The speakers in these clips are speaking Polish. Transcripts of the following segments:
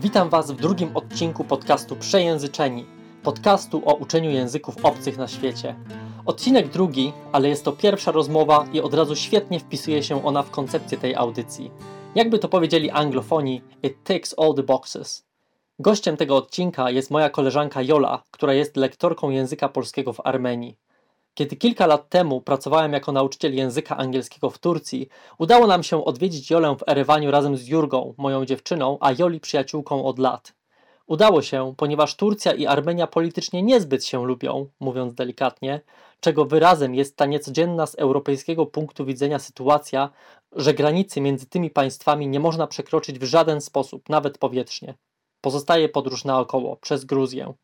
Witam Was w drugim odcinku podcastu Przejęzyczeni, podcastu o uczeniu języków obcych na świecie. Odcinek drugi, ale jest to pierwsza rozmowa i od razu świetnie wpisuje się ona w koncepcję tej audycji. Jakby to powiedzieli anglofoni, it takes all the boxes. Gościem tego odcinka jest moja koleżanka Jola, która jest lektorką języka polskiego w Armenii. Kiedy kilka lat temu pracowałem jako nauczyciel języka angielskiego w Turcji, udało nam się odwiedzić Jolę w Erewaniu razem z Jurgą, moją dziewczyną, a Joli przyjaciółką od lat. Udało się, ponieważ Turcja i Armenia politycznie niezbyt się lubią, mówiąc delikatnie, czego wyrazem jest ta niecodzienna z europejskiego punktu widzenia sytuacja, że granicy między tymi państwami nie można przekroczyć w żaden sposób, nawet powietrznie. Pozostaje podróż naokoło, przez Gruzję.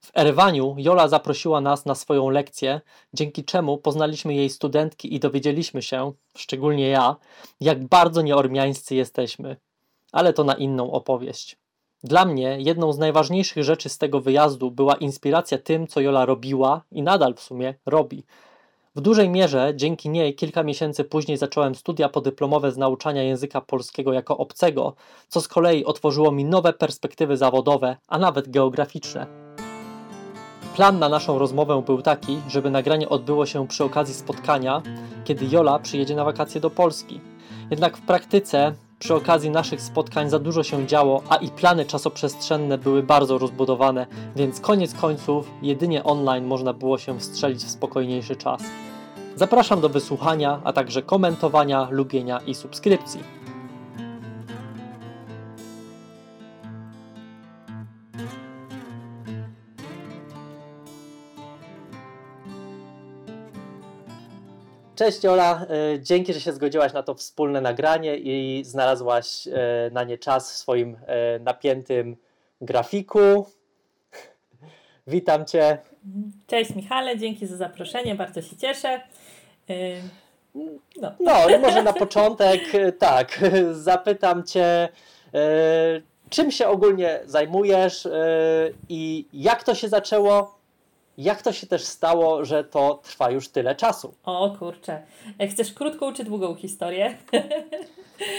W Erewaniu Jola zaprosiła nas na swoją lekcję, dzięki czemu poznaliśmy jej studentki i dowiedzieliśmy się, szczególnie ja, jak bardzo nieormiańscy jesteśmy. Ale to na inną opowieść. Dla mnie jedną z najważniejszych rzeczy z tego wyjazdu była inspiracja tym, co Jola robiła i nadal w sumie robi. W dużej mierze dzięki niej kilka miesięcy później zacząłem studia podyplomowe z nauczania języka polskiego jako obcego, co z kolei otworzyło mi nowe perspektywy zawodowe, a nawet geograficzne. Plan na naszą rozmowę był taki, żeby nagranie odbyło się przy okazji spotkania, kiedy Jola przyjedzie na wakacje do Polski. Jednak w praktyce przy okazji naszych spotkań za dużo się działo, a i plany czasoprzestrzenne były bardzo rozbudowane, więc koniec końców jedynie online można było się wstrzelić w spokojniejszy czas. Zapraszam do wysłuchania, a także komentowania, lubienia i subskrypcji. Cześć Ola, e, dzięki, że się zgodziłaś na to wspólne nagranie i znalazłaś e, na nie czas w swoim e, napiętym grafiku. Witam Cię. Cześć Michale, dzięki za zaproszenie, bardzo się cieszę. No, no może na początek tak, zapytam Cię, czym się ogólnie zajmujesz i jak to się zaczęło jak to się też stało, że to trwa już tyle czasu? O kurczę. Chcesz krótką czy długą historię?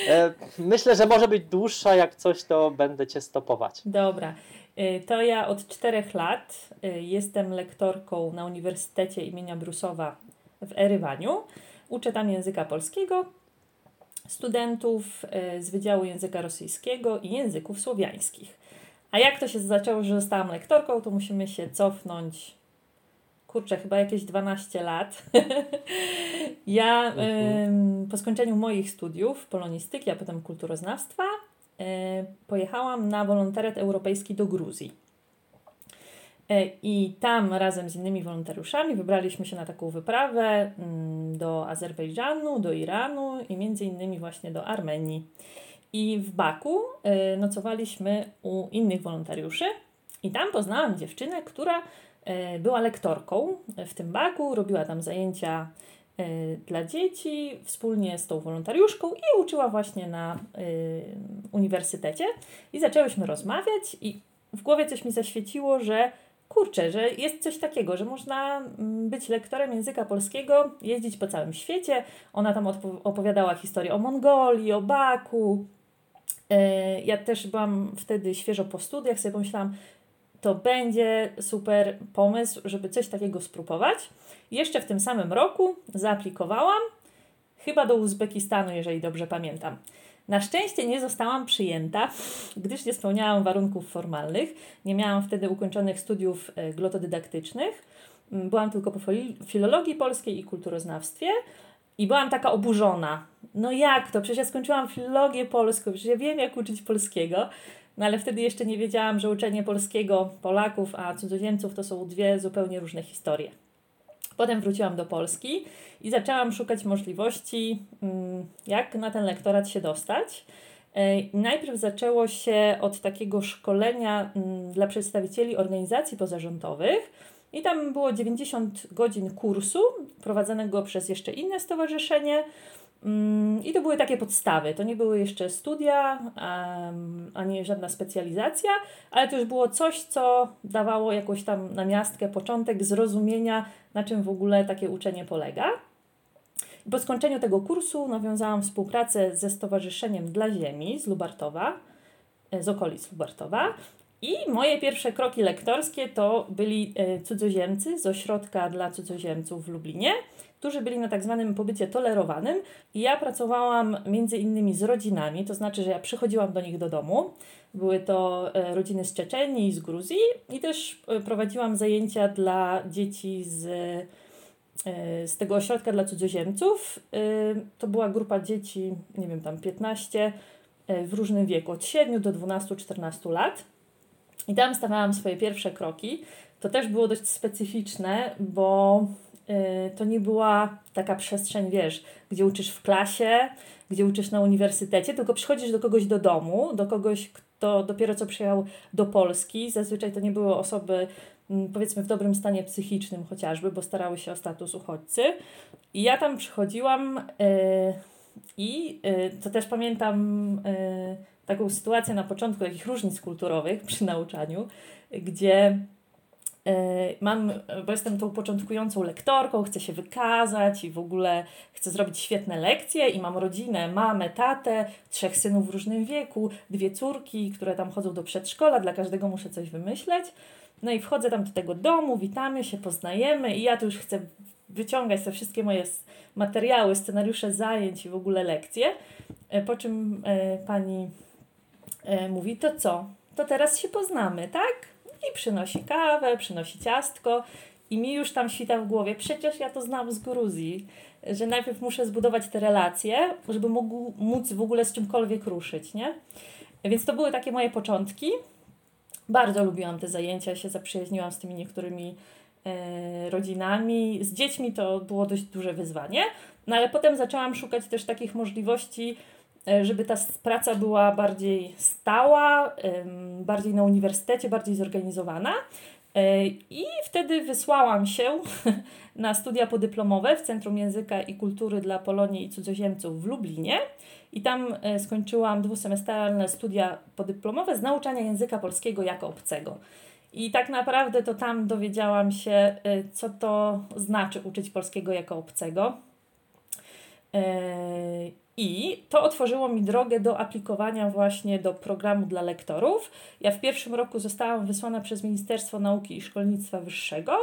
E, myślę, że może być dłuższa. Jak coś, to będę cię stopować. Dobra. E, to ja od czterech lat e, jestem lektorką na Uniwersytecie imienia Brusowa w Erywaniu. Uczę tam języka polskiego, studentów z Wydziału Języka Rosyjskiego i Języków Słowiańskich. A jak to się zaczęło, że zostałam lektorką, to musimy się cofnąć kurczę, chyba jakieś 12 lat. ja mhm. po skończeniu moich studiów polonistyki, a potem kulturoznawstwa, y, pojechałam na wolontariat europejski do Gruzji. E, I tam razem z innymi wolontariuszami wybraliśmy się na taką wyprawę do Azerbejdżanu, do Iranu i między innymi właśnie do Armenii. I w Baku y, nocowaliśmy u innych wolontariuszy i tam poznałam dziewczynę, która E, była lektorką w tym baku, robiła tam zajęcia e, dla dzieci wspólnie z tą wolontariuszką i uczyła właśnie na e, uniwersytecie. I zaczęłyśmy rozmawiać, i w głowie coś mi zaświeciło, że kurczę, że jest coś takiego, że można mm, być lektorem języka polskiego, jeździć po całym świecie. Ona tam opowiadała historię o Mongolii, o Baku. Ja też byłam wtedy świeżo po studiach, sobie pomyślałam, to będzie super pomysł, żeby coś takiego spróbować. Jeszcze w tym samym roku zaaplikowałam, chyba do Uzbekistanu, jeżeli dobrze pamiętam. Na szczęście nie zostałam przyjęta, gdyż nie spełniałam warunków formalnych. Nie miałam wtedy ukończonych studiów e, glotodydaktycznych. Mm, byłam tylko po filologii polskiej i kulturoznawstwie i byłam taka oburzona. No jak to? Przecież ja skończyłam filologię polską, przecież ja wiem, jak uczyć polskiego. No ale wtedy jeszcze nie wiedziałam, że uczenie polskiego Polaków, a cudzoziemców to są dwie zupełnie różne historie. Potem wróciłam do Polski i zaczęłam szukać możliwości, mm, jak na ten lektorat się dostać. E, najpierw zaczęło się od takiego szkolenia mm, dla przedstawicieli organizacji pozarządowych. I tam było 90 godzin kursu prowadzonego przez jeszcze inne stowarzyszenie. Mm, I to były takie podstawy. To nie były jeszcze studia, ani żadna specjalizacja, ale to już było coś, co dawało jakąś tam namiastkę, początek zrozumienia, na czym w ogóle takie uczenie polega. Po skończeniu tego kursu nawiązałam współpracę ze Stowarzyszeniem dla Ziemi z Lubartowa. z okolic Lubartowa. I moje pierwsze kroki lektorskie to byli cudzoziemcy z ośrodka dla cudzoziemców w Lublinie, którzy byli na tak zwanym pobycie tolerowanym. I ja pracowałam między innymi z rodzinami, to znaczy, że ja przychodziłam do nich do domu. Były to rodziny z Czeczenii i z Gruzji i też prowadziłam zajęcia dla dzieci z E, z tego ośrodka dla cudzoziemców. E, to była grupa dzieci, nie wiem, tam 15 e, w różnym wieku, od 7 do 12-14 lat. I tam stawiałam swoje pierwsze kroki. To też było dość specyficzne, bo to nie była taka przestrzeń, wiesz, gdzie uczysz w klasie, gdzie uczysz na uniwersytecie, tylko przychodzisz do kogoś do domu, do kogoś, kto dopiero co przyjechał do Polski. Zazwyczaj to nie były osoby Mm, powiedzmy w dobrym stanie psychicznym chociażby, bo starały się o status uchodźcy. I ja tam przychodziłam yy, i yy, to też pamiętam yy, taką sytuację na początku takich różnic kulturowych przy nauczaniu, gdzie mam, bo jestem tą początkującą lektorką, chcę się wykazać i w ogóle chcę zrobić świetne lekcje i mam rodzinę, mamę, tatę, trzech synów w różnym wieku, dwie córki, które tam chodzą do przedszkola, dla każdego muszę coś wymyśleć. No i wchodzę tam do tego domu, witamy się, poznajemy i ja tu już chcę wyciągać te wszystkie moje materiały, scenariusze zajęć i w ogóle lekcje. E, po czym e, pani e, mówi, to co? To teraz się poznamy, tak? I przynosi kawę, przynosi ciastko i mi już tam świta w głowie, przecież ja to znam z Gruzji, że najpierw muszę zbudować te relacje, żeby mógł, móc w ogóle z czymkolwiek ruszyć, nie? Więc to były takie moje początki. Bardzo lubiłam te zajęcia, się zaprzyjaźniłam z tymi niektórymi e, rodzinami. Z dziećmi to było dość duże wyzwanie, no ale potem zaczęłam szukać też takich możliwości, e, żeby ta praca była bardziej stała, e, bardziej na uniwersytecie, bardziej zorganizowana. E, I wtedy wysłałam się na studia podyplomowe w Centrum Języka i Kultury dla Polonii i Cudzoziemców w Lublinie. I tam e, skończyłam dwusemestralne studia podyplomowe z nauczania języka polskiego jako obcego. I tak naprawdę to tam dowiedziałam się, e, co to znaczy uczyć polskiego jako obcego. I to otworzyło mi drogę do aplikowania właśnie do programu dla lektorów. Ja w pierwszym roku zostałam wysłana przez Ministerstwo Nauki i Szkolnictwa Wyższego.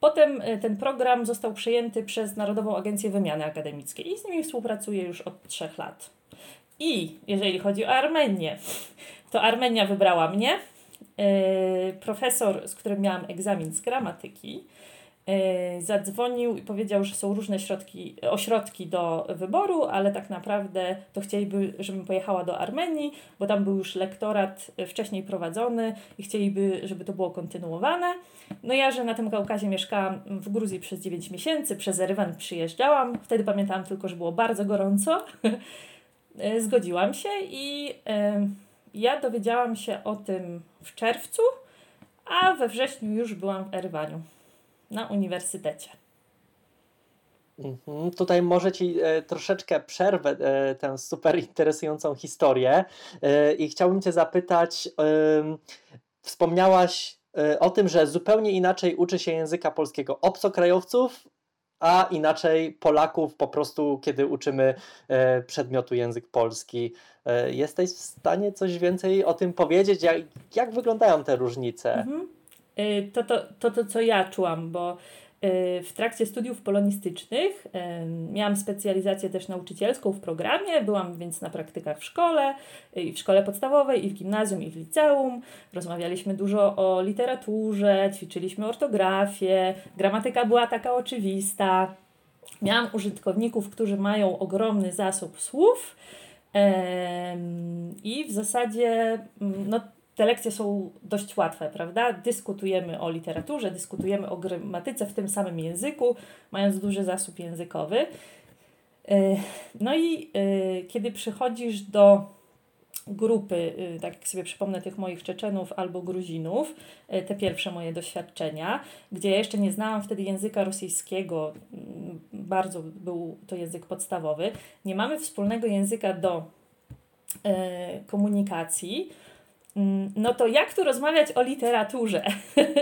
Potem e, ten program został przejęty przez Narodową Agencję Wymiany Akademickiej i z nimi współpracuję już od trzech lat. I jeżeli chodzi o Armenię, to Armenia wybrała mnie. E, profesor, z którym miałam egzamin z gramatyki, zadzwonił i powiedział, że są różne środki, ośrodki do wyboru, ale tak naprawdę to chcieliby, żebym pojechała do Armenii, bo tam był już lektorat wcześniej prowadzony i chcieliby, żeby to było kontynuowane. No ja, że na tym Kaukazie mieszkałam w Gruzji przez 9 miesięcy, przez Erywan przyjeżdżałam, wtedy pamiętałam tylko, że było bardzo gorąco. Zgodziłam się i y, ja dowiedziałam się o tym w czerwcu, a we wrześniu już byłam w Erywaniu na uniwersytecie. Mhm. Tutaj może Ci e, troszeczkę przerwę e, tę super interesującą historię e, i chciałbym Cię zapytać, wspomniałaś o tym, że zupełnie inaczej uczy się języka polskiego obcokrajowców, a inaczej Polaków po prostu, kiedy uczymy przedmiotu język polski. Jesteś w stanie coś więcej o tym powiedzieć? Jak, jak wyglądają te różnice? Mhm. Y, to, to, to, to co ja czułam, bo y, w trakcie studiów polonistycznych miałam specjalizację też nauczycielską w programie, byłam więc na praktykach w szkole, y, i w szkole podstawowej, i w gimnazjum, i w liceum. Rozmawialiśmy dużo o literaturze, ćwiczyliśmy ortografię, gramatyka była taka oczywista. Miałam użytkowników, którzy mają ogromny zasób słów. I w zasadzie mm, no, te lekcje są dość łatwe, prawda? Dyskutujemy o literaturze, dyskutujemy o gramatyce w tym samym języku, mając duży zasób językowy. E, no i e, kiedy przychodzisz do grupy, e, tak jak sobie przypomnę tych moich Czeczenów albo Gruzinów, te pierwsze moje doświadczenia, gdzie ja jeszcze nie znałam wtedy języka rosyjskiego, bardzo był to język podstawowy, nie mamy wspólnego języka do komunikacji, Mm, no to jak tu rozmawiać o literaturze?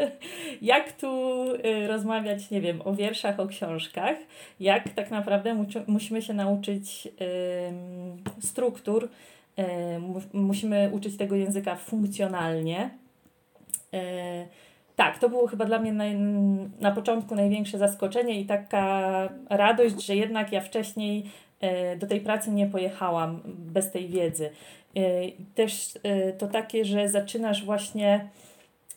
jak tu y, rozmawiać, nie wiem, o wierszach, o książkach? Jak tak naprawdę musimy się nauczyć struktur musimy uczyć tego języka funkcjonalnie. Tak, to było chyba dla mnie naj, na początku największe zaskoczenie i taka radość, że jednak ja wcześniej do tej pracy nie pojechałam bez tej wiedzy. Też to takie, że zaczynasz właśnie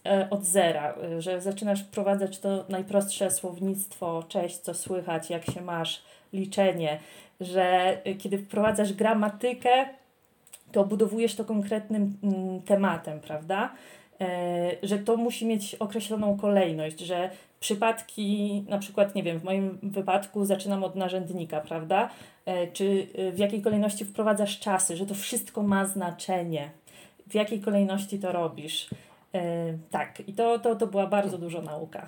E, od zera, e, że zaczynasz wprowadzać to najprostsze słownictwo, cześć, co słychać, jak się masz, liczenie, że e, kiedy wprowadzasz gramatykę, to budowujesz to konkretnym mm, tematem, prawda? że to musi mieć określoną kolejność, że przypadki, na przykład, nie wiem, w moim wypadku zaczynam od narzędnika, prawda? czy w jakiej kolejności wprowadzasz czasy, że to wszystko ma znaczenie, w jakiej kolejności to robisz. E, tak, i to, to, to była bardzo duża nauka.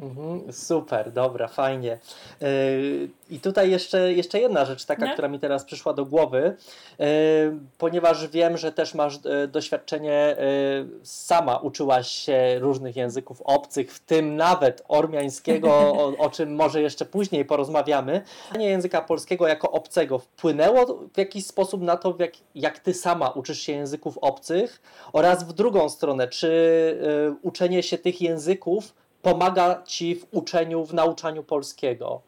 Mhm, super, dobra, fajnie. Yy, I tutaj jeszcze, jeszcze jedna rzecz, taka, no. która mi teraz przyszła do głowy, yy, ponieważ wiem, że też masz yy, doświadczenie, sama uczyłaś się różnych języków obcych, w tym nawet ormiańskiego, o, o czym może jeszcze później porozmawiamy. Nie języka polskiego jako obcego wpłynęło w jakiś sposób na to, jak, jak ty sama uczysz się języków obcych oraz w drugą stronę, czy uczenie się tych języków pomaga ci w uczeniu, w nauczaniu polskiego?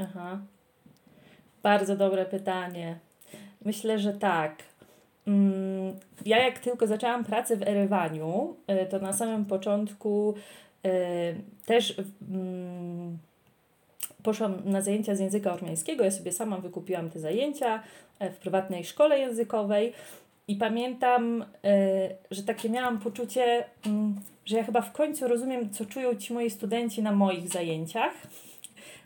Aha. Bardzo dobre pytanie. Myślę, że tak. Mm, ja jak tylko zaczęłam pracę w Erywaniu, y, to na samym początku y, też mm, poszłam na zajęcia z języka ormiańskiego. Ja sobie sama wykupiłam te zajęcia e, w prywatnej szkole językowej i pamiętam, że takie miałam poczucie, mm, że ja chyba w końcu rozumiem, co czują ci moi studenci na moich zajęciach,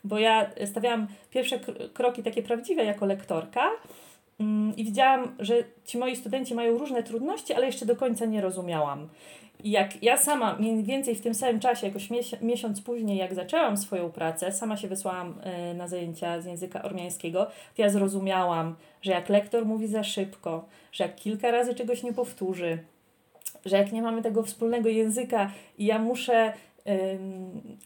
bo ja stawiałam pierwsze kroki takie prawdziwe jako lektorka mm, i widziałam, że ci moi studenci mają różne trudności, ale jeszcze do końca nie rozumiałam. I jak ja sama mniej więcej w tym samym czasie, jakoś miesiąc później, jak zaczęłam swoją pracę, sama się wysłałam y, na zajęcia z języka ormiańskiego, to ja zrozumiałam, że jak lektor mówi za szybko, że jak kilka razy czegoś nie powtórzy, że jak nie mamy tego wspólnego języka i ja muszę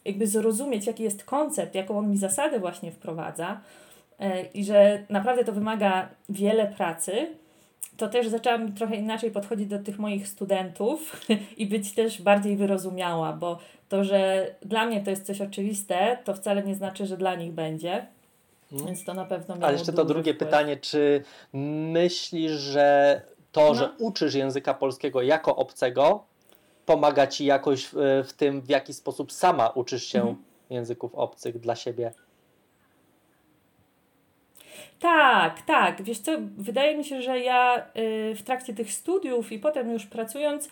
jakby zrozumieć, jaki jest koncept, jaką on mi zasadę właśnie wprowadza e, i że naprawdę to wymaga wiele pracy, to też zaczęłam trochę inaczej podchodzić do tych moich studentów i być też bardziej wyrozumiała, bo to, że dla mnie to jest coś oczywiste, to wcale nie znaczy, że dla nich będzie. Hmm. Więc to na pewno miało Ale jeszcze to drugie wpływ. pytanie, czy myślisz, że to, no. że uczysz języka polskiego jako obcego, pomaga ci jakoś w, w tym, w jaki sposób sama uczysz się mhm. języków obcych dla siebie. Tak, tak. Wiesz co, wydaje mi się, że ja y, w trakcie tych studiów i potem już pracując,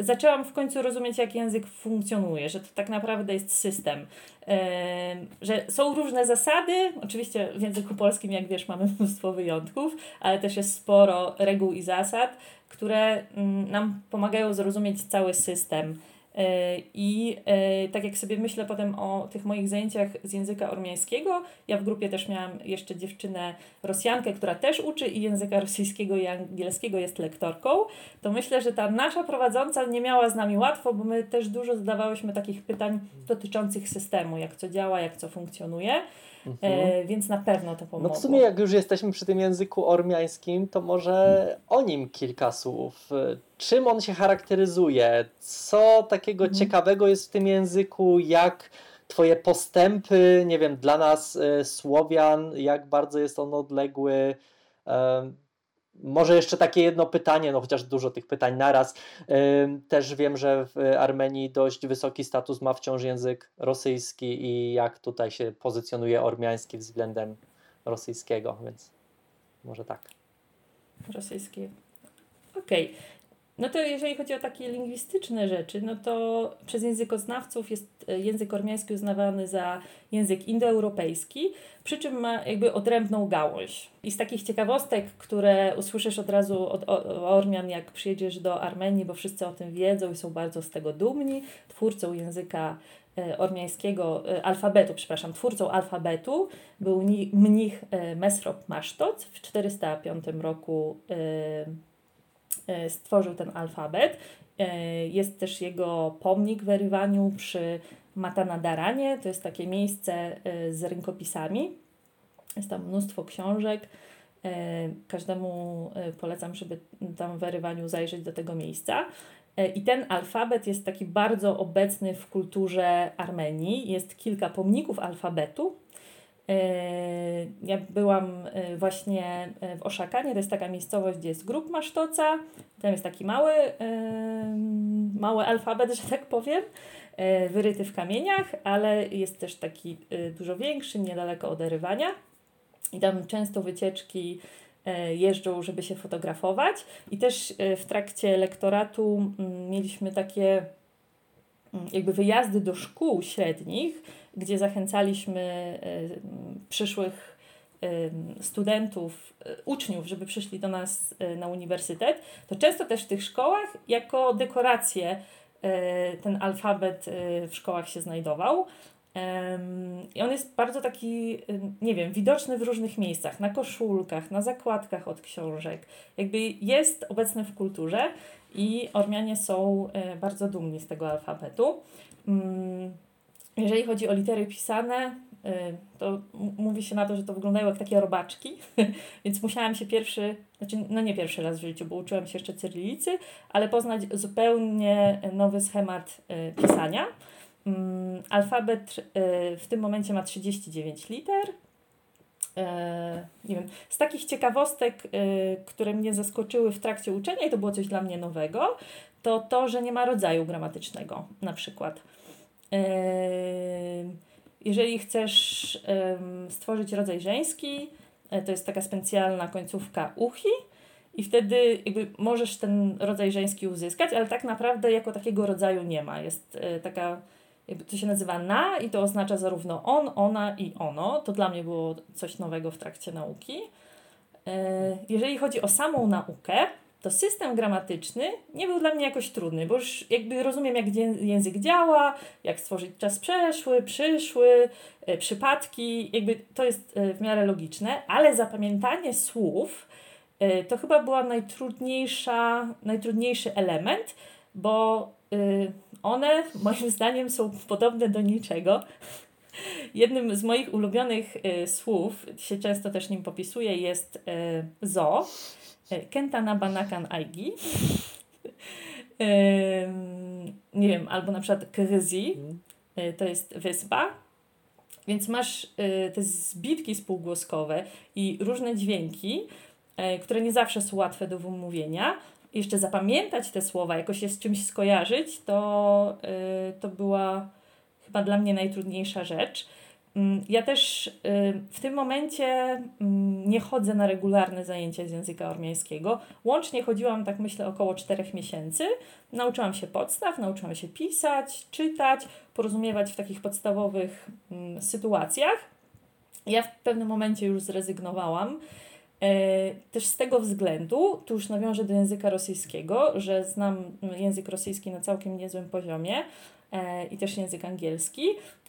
zaczęłam w końcu rozumieć, jak język funkcjonuje, że to tak naprawdę jest system, że są różne zasady. Oczywiście w języku polskim, jak wiesz, mamy mnóstwo wyjątków, ale też jest sporo reguł i zasad, które mm, nam pomagają zrozumieć cały system. E, I e, tak jak sobie myślę potem o tych moich zajęciach z języka ormiańskiego, ja w grupie też miałam jeszcze dziewczynę Rosjankę, która też uczy i języka rosyjskiego i angielskiego jest lektorką, to myślę, że ta nasza prowadząca nie miała z nami łatwo, bo my też dużo zadawałyśmy takich pytań dotyczących systemu, jak co działa, jak co funkcjonuje. Mhm. E, więc na pewno to pomogło. No w sumie jak już jesteśmy przy tym języku ormiańskim, to może o nim kilka słów. Czym on się charakteryzuje? Co takiego mhm. ciekawego jest w tym języku? Jak Twoje postępy, nie wiem, dla nas y, Słowian, jak bardzo jest on odległy? Może jeszcze takie jedno pytanie, no chociaż dużo tych pytań naraz. Też wiem, że w Armenii dość wysoki status ma wciąż język rosyjski i jak tutaj się pozycjonuje ormiański względem rosyjskiego, więc może tak. Rosyjski. Okej. Okay. No to jeżeli chodzi o takie lingwistyczne rzeczy, no to przez językoznawców jest e, język ormiański uznawany za język indoeuropejski, przy czym ma jakby odrębną gałąź. I z takich ciekawostek, które usłyszysz od razu od Ormian, jak przyjedziesz do Armenii, bo wszyscy o tym wiedzą i są bardzo z tego dumni, twórcą języka e, ormiańskiego, e, alfabetu, przepraszam, twórcą alfabetu był mnich Mesrop Masztoc w 405 roku stworzył ten alfabet. E, jest też jego pomnik w Erywaniu przy Matanadaranie. To jest takie miejsce e, z rękopisami. Jest tam mnóstwo książek. Każdemu polecam, żeby tam w Erywaniu zajrzeć do tego miejsca. I ten alfabet jest taki bardzo obecny w kulturze Armenii. Jest kilka pomników alfabetu, E, ja byłam e, właśnie e, w Oszakanie, to jest taka miejscowość, gdzie jest grup masztoca, tam jest taki mały, mały alfabet, że tak powiem, wyryty w kamieniach, ale jest też taki dużo większy, niedaleko od Erywania. I tam często wycieczki jeżdżą, żeby się fotografować. I też w trakcie lektoratu mieliśmy takie jakby wyjazdy do szkół średnich, gdzie zachęcaliśmy e, przyszłych e, studentów, e, uczniów, żeby przyszli do nas na uniwersytet, to często też w tych szkołach jako dekoracje ten alfabet w szkołach się znajdował. I on jest bardzo taki, nie wiem, widoczny w różnych miejscach, na koszulkach, na zakładkach od książek. Jakby jest obecny w kulturze i Ormianie są bardzo dumni z tego alfabetu. Jeżeli chodzi o litery pisane, y, to mówi się na to, że to wyglądają jak takie robaczki, więc musiałam się pierwszy, znaczy no nie pierwszy raz w życiu, bo uczyłam się jeszcze cyrylicy, ale poznać zupełnie nowy schemat y, pisania. Mm, alfabet y, w tym momencie ma 39 liter. Nie wiem, z takich ciekawostek, które mnie zaskoczyły w trakcie uczenia i to było coś dla mnie nowego, to to, że nie ma rodzaju gramatycznego na przykład. Jeżeli chcesz stworzyć rodzaj żeński, e, to jest taka specjalna końcówka uchi i wtedy jakby możesz ten rodzaj żeński uzyskać, ale tak naprawdę jako takiego rodzaju nie ma. Jest e, taka, jakby to się nazywa na i to oznacza zarówno on, ona i ono. To dla mnie było coś nowego w trakcie nauki. E, jeżeli chodzi o samą naukę, to system gramatyczny nie był dla mnie jakoś trudny, bo już jakby rozumiem, jak język działa, jak stworzyć czas przeszły, przyszły, e, przypadki, jakby to jest e, w miarę logiczne, ale zapamiętanie słów e, to chyba była najtrudniejsza, najtrudniejszy element, bo one moim zdaniem są podobne do niczego. Jednym z moich ulubionych słów, się często też nim popisuję, jest zo E, Kentana Banakan Aigi. nie wiem, albo na przykład Kryzi, mhm. e, to jest wyspa. Więc masz e, te zbitki spółgłoskowe i różne dźwięki, które nie zawsze są łatwe do wymówienia. Jeszcze zapamiętać te słowa, jakoś je z czymś skojarzyć, to, to była chyba dla mnie najtrudniejsza rzecz. Mm, ja też y, w tym momencie mm, nie chodzę na regularne zajęcia z języka ormiańskiego. Łącznie chodziłam, tak myślę, około 4 miesięcy. Nauczyłam się podstaw, nauczyłam się pisać, czytać, porozumiewać w takich podstawowych mm, sytuacjach. Ja w pewnym momencie już zrezygnowałam. E, też z tego względu, tu już nawiążę do języka rosyjskiego, że znam język rosyjski na całkiem niezłym poziomie e, i też język angielski.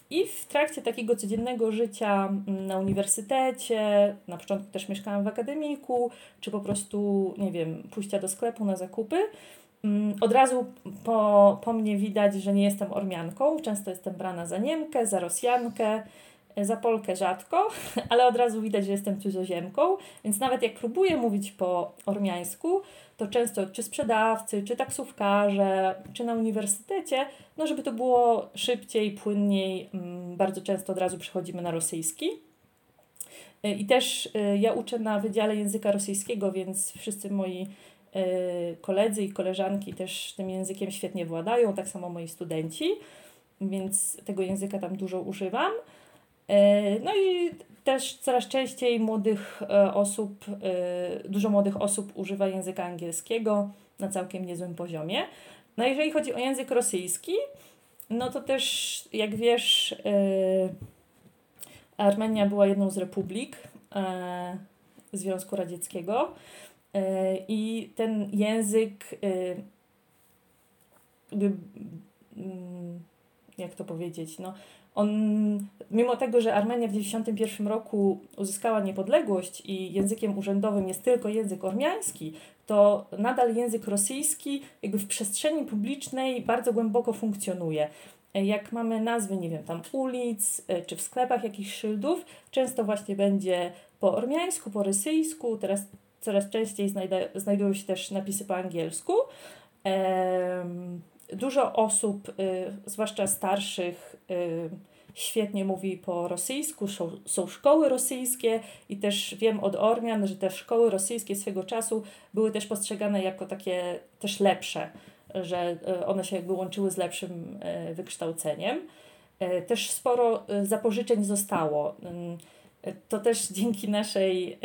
I w trakcie takiego codziennego życia mm, na uniwersytecie, na początku też mieszkałam w akademiku, czy po prostu, nie wiem, pójścia do sklepu na zakupy, mm, od razu po, po mnie widać, że nie jestem Ormianką. Często jestem brana za Niemkę, za Rosjankę, za Polkę rzadko, ale od razu widać, że jestem cudzoziemką, więc nawet jak próbuję mówić po ormiańsku, to często czy sprzedawcy, czy taksówkarze, czy na uniwersytecie, no żeby to było szybciej, płynniej, mm, bardzo często od razu przechodzimy na rosyjski. Y, I też y, ja uczę na Wydziale Języka Rosyjskiego, więc wszyscy moi y, koledzy i koleżanki też tym językiem świetnie władają, tak samo moi studenci, więc tego języka tam dużo używam. No i też coraz częściej młodych e, osób, e, dużo młodych osób używa języka angielskiego na całkiem niezłym poziomie. No jeżeli chodzi o język rosyjski, no to też jak wiesz, e, Armenia była jedną z republik Związku Radzieckiego i ten język jak to powiedzieć, no on, mimo tego, że Armenia w 1991 roku uzyskała niepodległość i językiem urzędowym jest tylko język ormiański, to nadal język rosyjski jakby w przestrzeni publicznej bardzo głęboko funkcjonuje. Jak mamy nazwy, nie wiem, tam ulic, e, czy w sklepach jakichś szyldów, często właśnie będzie po ormiańsku, po rosyjsku, teraz coraz częściej znajda, znajdują się też napisy po angielsku. Dużo osób, y, zwłaszcza starszych, y, świetnie mówi po rosyjsku, są, szkoły rosyjskie i też wiem od Ormian, że te szkoły rosyjskie swego czasu były też postrzegane jako takie też lepsze, że y, one się jakby łączyły z lepszym wykształceniem. Też sporo zapożyczeń zostało to też dzięki naszej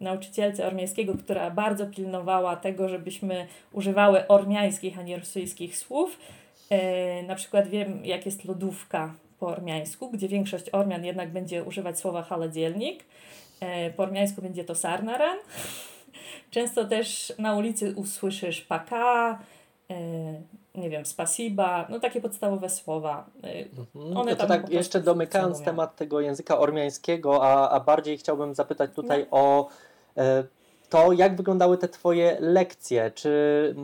nauczycielce ormiańskiego, która bardzo pilnowała tego, żebyśmy używały ormiańskich, a nie rosyjskich słów. Na przykład wiem, jak jest lodówka po ormiańsku, gdzie większość Ormian jednak będzie używać słowa haladzielnik. Y, po ormiańsku będzie to sarnaran. Często też na ulicy usłyszysz paka, nie wiem, spasiba, no takie podstawowe słowa. Y, mhm. One no to tak jeszcze domykając temat tego języka ormiańskiego, a, a bardziej chciałbym zapytać tutaj no. o e, to, jak wyglądały te Twoje lekcje, czy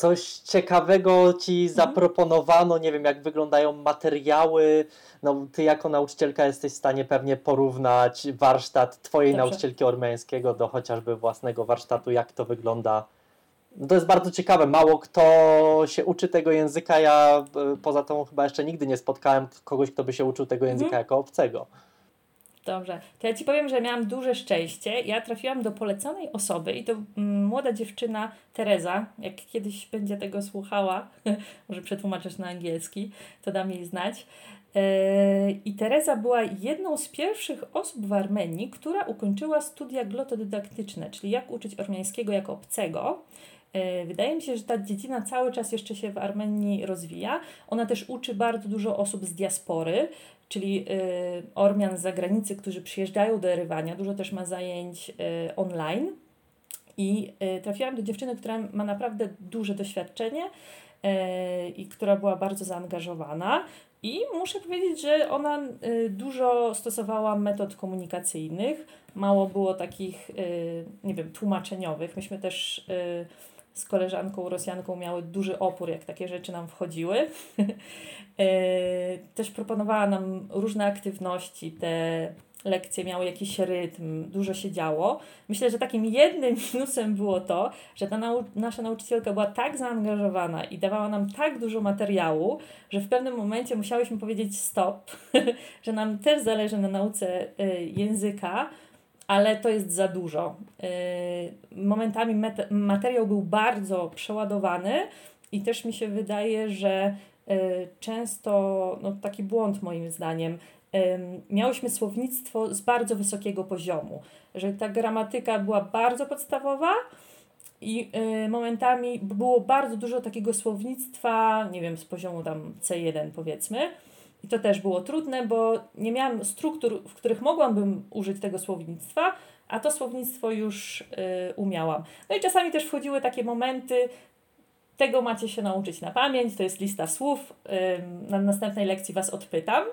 coś ciekawego Ci mhm. zaproponowano, nie wiem, jak wyglądają materiały, no Ty jako nauczycielka jesteś w stanie pewnie porównać warsztat Twojej Dobrze. nauczycielki ormiańskiego do chociażby własnego warsztatu, jak to wygląda no to jest bardzo ciekawe. Mało kto się uczy tego języka. Ja e, poza tą chyba jeszcze nigdy nie spotkałem kogoś, kto by się uczył tego języka mhm. jako obcego. Dobrze. To ja Ci powiem, że miałam duże szczęście. Ja trafiłam do poleconej osoby i to mm, młoda dziewczyna Teresa, jak kiedyś będzie tego słuchała, może przetłumaczysz na angielski, to dam jej znać. E, I Teresa była jedną z pierwszych osób w Armenii, która ukończyła studia glotodydaktyczne, czyli jak uczyć ormiańskiego jako obcego. E, wydaje mi się, że ta dziedzina cały czas jeszcze się w Armenii rozwija. Ona też uczy bardzo dużo osób z diaspory, czyli e, Ormian z zagranicy, którzy przyjeżdżają do Erywania. Dużo też ma zajęć e, online. I trafiłam do dziewczyny, która ma naprawdę duże doświadczenie i która była bardzo zaangażowana. I muszę powiedzieć, że ona dużo stosowała metod komunikacyjnych, mało było takich, nie wiem, tłumaczeniowych. Myśmy też z koleżanką Rosjanką miały duży opór, jak takie rzeczy nam wchodziły. E, też proponowała nam różne aktywności, te lekcje miały jakiś rytm, dużo się działo. Myślę, że takim jednym minusem było to, że ta nau nasza nauczycielka była tak zaangażowana i dawała nam tak dużo materiału, że w pewnym momencie musiałyśmy powiedzieć stop, że nam też zależy na nauce y, języka, ale to jest za dużo. Y, momentami materiał był bardzo przeładowany i też mi się wydaje, że y, często, no taki błąd moim zdaniem, miałyśmy słownictwo z bardzo wysokiego poziomu, że ta gramatyka była bardzo podstawowa i y, momentami było bardzo dużo takiego słownictwa, nie wiem, z poziomu tam C1 powiedzmy, i to też było trudne, bo nie miałam struktur, w których mogłabym użyć tego słownictwa, a to słownictwo już y, umiałam. No i czasami też wchodziły takie momenty, tego macie się nauczyć na pamięć, to jest lista słów, y, na następnej lekcji Was odpytam.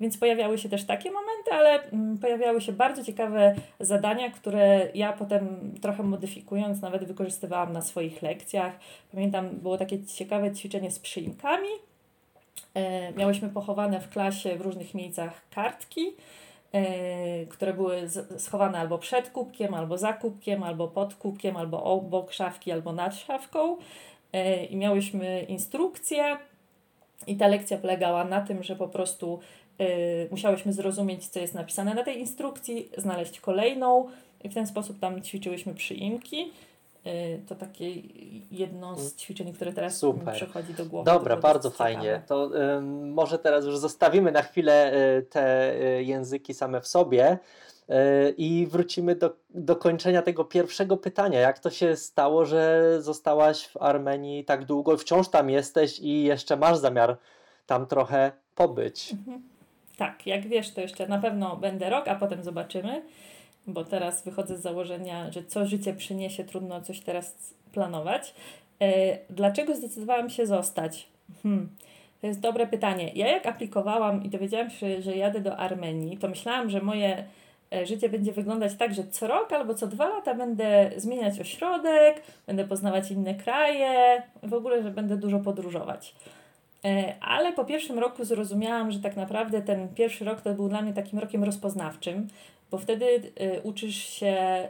Więc pojawiały się też takie momenty, ale mm, pojawiały się bardzo ciekawe zadania, które ja potem trochę modyfikując nawet wykorzystywałam na swoich lekcjach. Pamiętam, było takie ciekawe ćwiczenie z przyimkami, miałyśmy pochowane w klasie w różnych miejscach kartki, e, które były schowane albo przed kubkiem, albo za kubkiem, albo pod kubkiem, albo obok szafki, albo nad szafką. E, I miałyśmy instrukcję, i ta lekcja polegała na tym, że po prostu musiałyśmy zrozumieć, co jest napisane na tej instrukcji, znaleźć kolejną, i w ten sposób tam ćwiczyłyśmy przyimki. Y, to takie jedno z mm. ćwiczeń, które teraz Super. przychodzi do głowy. Dobra, bardzo fajnie. To y, może teraz już zostawimy na chwilę y, te y, języki same w sobie y, i wrócimy do, do kończenia tego pierwszego pytania. Jak to się stało, że zostałaś w Armenii tak długo, wciąż tam jesteś i jeszcze masz zamiar tam trochę pobyć? Mhm. Tak, jak wiesz, to jeszcze na pewno będę rok, a potem zobaczymy bo teraz wychodzę z założenia, że co życie przyniesie, trudno coś teraz planować. E, dlaczego zdecydowałam się zostać? Hmm. To jest dobre pytanie. Ja jak aplikowałam i dowiedziałam się, że jadę do Armenii, to myślałam, że moje e, życie będzie wyglądać tak, że co rok albo co dwa lata będę zmieniać ośrodek, będę poznawać inne kraje, w ogóle, że będę dużo podróżować. E, ale po pierwszym roku zrozumiałam, że tak naprawdę ten pierwszy rok to był dla mnie takim rokiem rozpoznawczym, bo wtedy y, uczysz się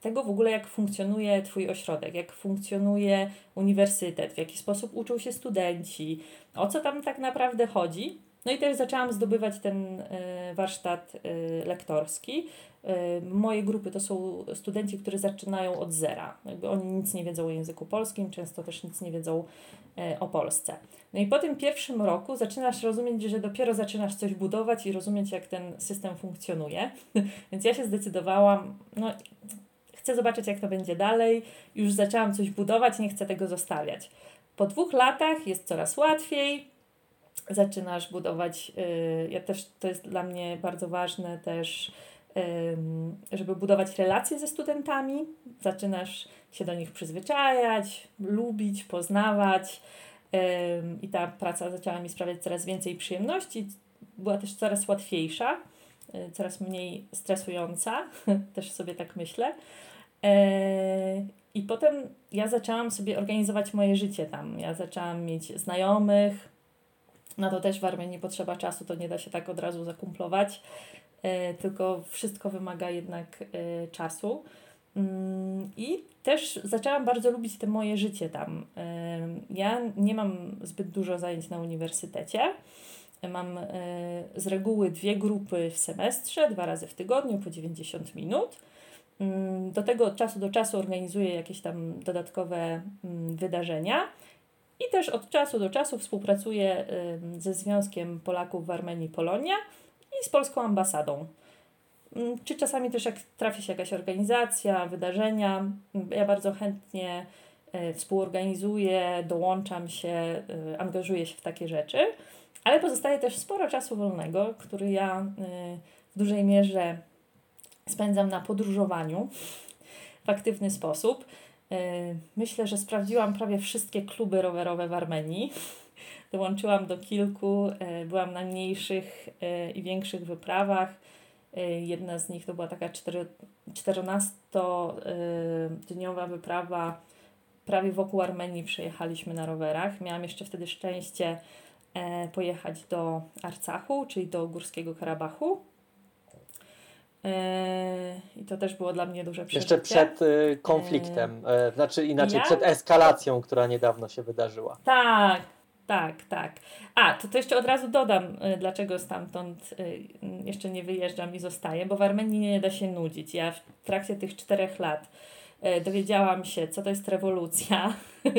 tego w ogóle, jak funkcjonuje Twój ośrodek, jak funkcjonuje uniwersytet, w jaki sposób uczą się studenci, o co tam tak naprawdę chodzi. No i też zaczęłam zdobywać ten y, warsztat y, lektorski. Y, moje grupy to są studenci, którzy zaczynają od zera. Jakby oni nic nie wiedzą o języku polskim, często też nic nie wiedzą o Polsce. No i po tym pierwszym roku zaczynasz rozumieć, że dopiero zaczynasz coś budować i rozumieć, jak ten system funkcjonuje. Więc ja się zdecydowałam, no chcę zobaczyć, jak to będzie dalej. Już zaczęłam coś budować, nie chcę tego zostawiać. Po dwóch latach jest coraz łatwiej. Zaczynasz budować, yy, ja też, to jest dla mnie bardzo ważne też, żeby budować relacje ze studentami. Zaczynasz się do nich przyzwyczajać, lubić, poznawać. I ta praca zaczęła mi sprawiać coraz więcej przyjemności. Była też coraz łatwiejsza, y, coraz mniej stresująca, też sobie tak myślę. E, I potem ja zaczęłam sobie organizować moje życie tam. Ja zaczęłam mieć znajomych. Na to też w Armenii potrzeba czasu, to nie da się tak od razu zakumplować, e, tylko wszystko wymaga jednak e, czasu. Mm, I też zaczęłam bardzo lubić te moje życie tam. Ja nie mam zbyt dużo zajęć na uniwersytecie. Mam z reguły dwie grupy w semestrze, dwa razy w tygodniu po 90 minut. Mm, do tego od czasu do czasu organizuje jakieś tam dodatkowe mm, wydarzenia i też od czasu do czasu współpracuje ze Związkiem Polaków w Armenii Polonia i z polską ambasadą. Mm, czy czasami też jak trafi się jakaś organizacja, wydarzenia, ja bardzo chętnie e, współorganizuję, dołączam się, e, angażuję się w takie rzeczy, ale pozostaje też sporo czasu wolnego, który ja e, w dużej mierze spędzam na podróżowaniu w aktywny sposób. E, myślę, że sprawdziłam prawie wszystkie kluby rowerowe w Armenii. Dołączyłam do kilku, e, byłam na mniejszych e, i większych wyprawach. Jedna z nich to była taka 14-dniowa wyprawa prawie wokół Armenii przejechaliśmy na rowerach. Miałam jeszcze wtedy szczęście pojechać do Arcachu, czyli do Górskiego Karabachu. Yy, I to też było dla mnie duże przeżycie. Jeszcze przed y, konfliktem, yy. znaczy inaczej, ja? przed eskalacją, która niedawno się wydarzyła. Tak, tak, tak. A, to, to jeszcze od razu dodam, y, dlaczego stamtąd y, jeszcze nie wyjeżdżam i zostaję, bo w Armenii nie da się nudzić. Ja w trakcie tych czterech lat dowiedziałam się, co to jest rewolucja,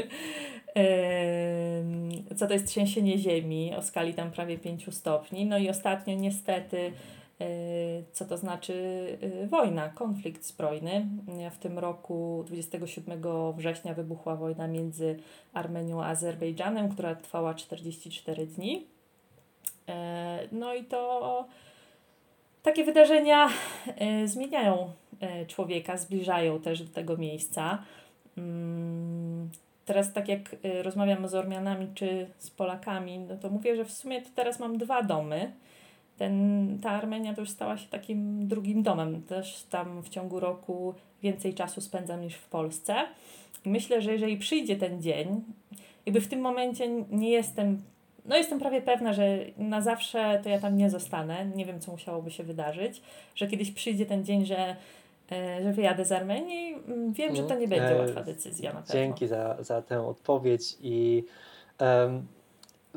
co to jest trzęsienie ziemi o skali tam prawie 5 stopni. No i ostatnio niestety co to znaczy y, wojna, konflikt zbrojny. W tym roku 27 września wybuchła wojna między Armenią a Azerbejdżanem, która trwała 44 dni. Y, no i to takie wydarzenia zmieniają człowieka, zbliżają też do tego miejsca. Mm, teraz tak jak rozmawiam z Ormianami czy z Polakami, no to mówię, że w sumie to teraz mam dwa domy ten, ta Armenia to już stała się takim drugim domem. Też tam w ciągu roku więcej czasu spędzam niż w Polsce. I myślę, że jeżeli przyjdzie ten dzień, jakby w tym momencie nie jestem, no jestem prawie pewna, że na zawsze to ja tam nie zostanę. Nie wiem, co musiałoby się wydarzyć, że kiedyś przyjdzie ten dzień, że e, że wyjadę z Armenii. Wiem, że to nie będzie e, łatwa decyzja na pewno. Dzięki za, za tę odpowiedź i um,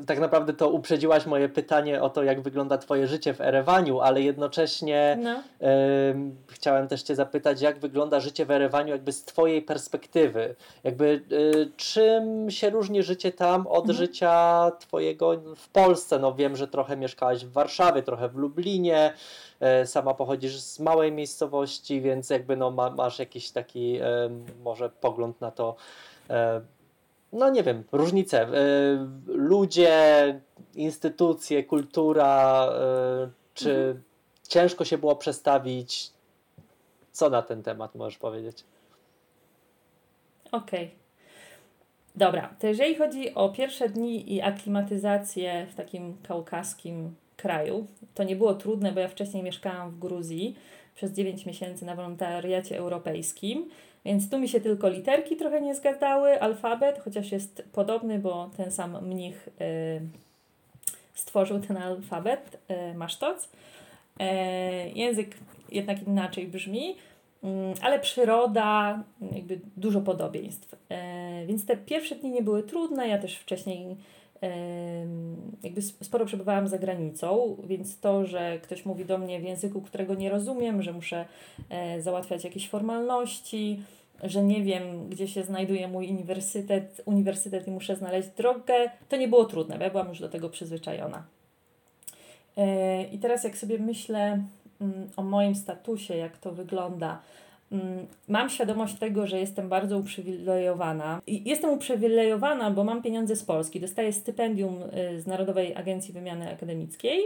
tak naprawdę to uprzedziłaś moje pytanie o to, jak wygląda Twoje życie w Erewaniu, ale jednocześnie no. y, chciałem też Cię zapytać, jak wygląda życie w Erewaniu jakby z Twojej perspektywy. Jakby y, czym się różni życie tam od mhm. życia Twojego w Polsce? No wiem, że trochę mieszkałaś w Warszawie, trochę w Lublinie, y, sama pochodzisz z małej miejscowości, więc jakby no ma, masz jakiś taki może pogląd na to, e, no nie wiem, różnice. E, ludzie, instytucje, kultura, e, czy mhm. ciężko się było przestawić? Co na ten temat możesz powiedzieć? Okej. Okay. Dobra, to jeżeli chodzi o pierwsze dni i aklimatyzację w takim kaukaskim kraju, to nie było trudne, bo ja wcześniej mieszkałam w Gruzji przez 9 miesięcy na wolontariacie europejskim więc tu mi się tylko literki trochę nie zgadzały, alfabet, chociaż jest podobny, bo ten sam mnich y, stworzył ten alfabet, y, masztoc. Y, język jednak inaczej brzmi, mm, ale przyroda, jakby dużo podobieństw. E, więc te pierwsze dni nie były trudne, ja też wcześniej jakby sporo przebywałam za granicą, więc to, że ktoś mówi do mnie w języku, którego nie rozumiem, że muszę e, załatwiać jakieś formalności, że nie wiem, gdzie się znajduje mój uniwersytet, uniwersytet i muszę znaleźć drogę, to nie było trudne, bo ja byłam już do tego przyzwyczajona. E, I teraz jak sobie myślę mm, o moim statusie, jak to wygląda, mam świadomość tego, że jestem bardzo uprzywilejowana. I jestem uprzywilejowana, bo mam pieniądze z Polski. Dostaję stypendium y, z Narodowej Agencji Wymiany Akademickiej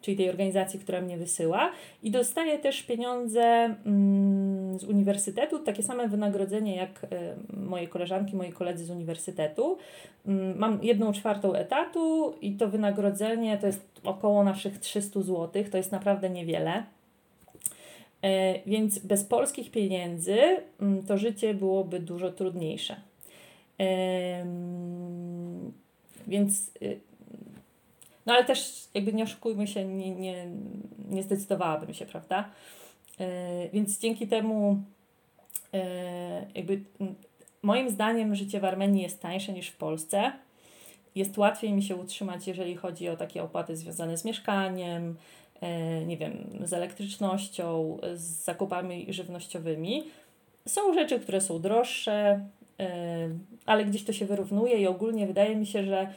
czyli tej organizacji, która mnie wysyła, i dostaję też pieniądze mm, z uniwersytetu, takie same wynagrodzenie jak y, moje koleżanki, moi koledzy z uniwersytetu. Mm, mam jedną czwartą etatu i to wynagrodzenie to jest około naszych 300 zł, to jest naprawdę niewiele. E, więc bez polskich pieniędzy mm, to życie byłoby dużo trudniejsze. Więc y, no ale też jakby nie oszukujmy się, nie, nie, nie zdecydowałabym się, prawda? Yy, więc dzięki temu yy, jakby moim zdaniem życie w Armenii jest tańsze niż w Polsce. Jest łatwiej mi się utrzymać, jeżeli chodzi o takie opłaty związane z mieszkaniem, nie wiem, z elektrycznością, z zakupami żywnościowymi. Są rzeczy, które są droższe, ale gdzieś to się wyrównuje i ogólnie wydaje mi się, że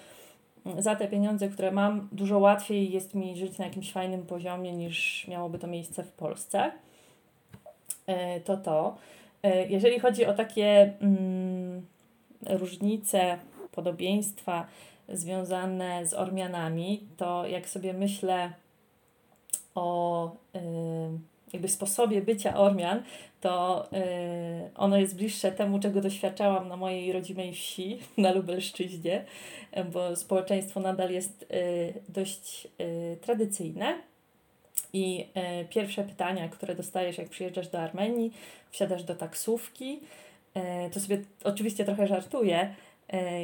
za te pieniądze, które mam, dużo łatwiej jest mi żyć na jakimś fajnym poziomie niż miałoby to miejsce w Polsce. E, to to. E, jeżeli chodzi o takie mm, różnice, podobieństwa związane z Ormianami, to jak sobie myślę o. Yy, jakby sposobie bycia Ormian, to yy, ono jest bliższe temu, czego doświadczałam na mojej rodzimej wsi, na Lubelszczyźnie, bo społeczeństwo nadal jest yy, dość tradycyjne. I pierwsze pytania, które dostajesz, jak przyjeżdżasz do Armenii, wsiadasz do taksówki, to sobie oczywiście trochę żartuję,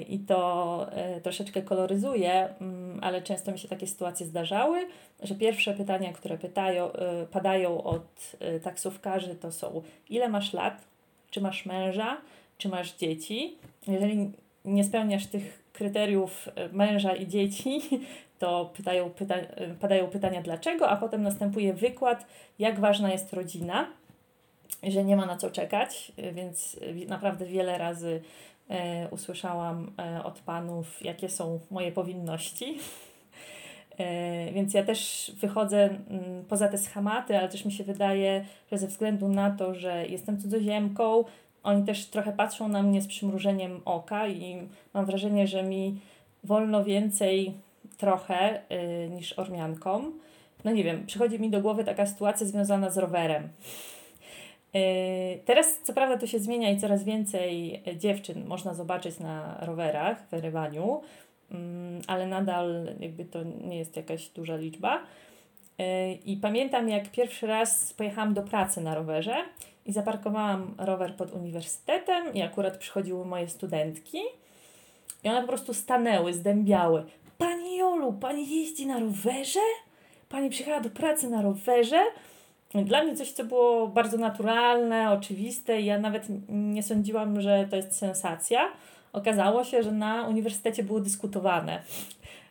i to troszeczkę koloryzuje, mm, ale często mi się takie sytuacje zdarzały że pierwsze pytania, które pytają, y, padają od taksówkarzy, to są: ile masz lat, czy masz męża, czy masz dzieci. Jeżeli nie spełniasz tych kryteriów męża i dzieci, to pytają, pyta, padają pytania dlaczego, a potem następuje wykład, jak ważna jest rodzina, że nie ma na co czekać, więc naprawdę wiele razy usłyszałam od panów, jakie są moje powinności E, więc ja też wychodzę mm, poza te schematy, ale też mi się wydaje, że ze względu na to, że jestem cudzoziemką, oni też trochę patrzą na mnie z przymrużeniem oka i mam wrażenie, że mi wolno więcej trochę yy, niż Ormiankom. No nie wiem, przychodzi mi do głowy taka sytuacja związana z rowerem. Yy, teraz co prawda to się zmienia i coraz więcej dziewczyn można zobaczyć na rowerach w Erywaniu, Mm, ale nadal jakby to nie jest jakaś duża liczba. E, I pamiętam, jak pierwszy raz pojechałam do pracy na rowerze i zaparkowałam rower pod uniwersytetem i akurat przychodziły moje studentki i one po prostu stanęły, zdębiały. Pani Jolu, pani jeździ na rowerze? Pani przyjechała do pracy na rowerze? Dla mnie coś, co było bardzo naturalne, oczywiste ja nawet nie sądziłam, że to jest sensacja okazało się, że na uniwersytecie było dyskutowane,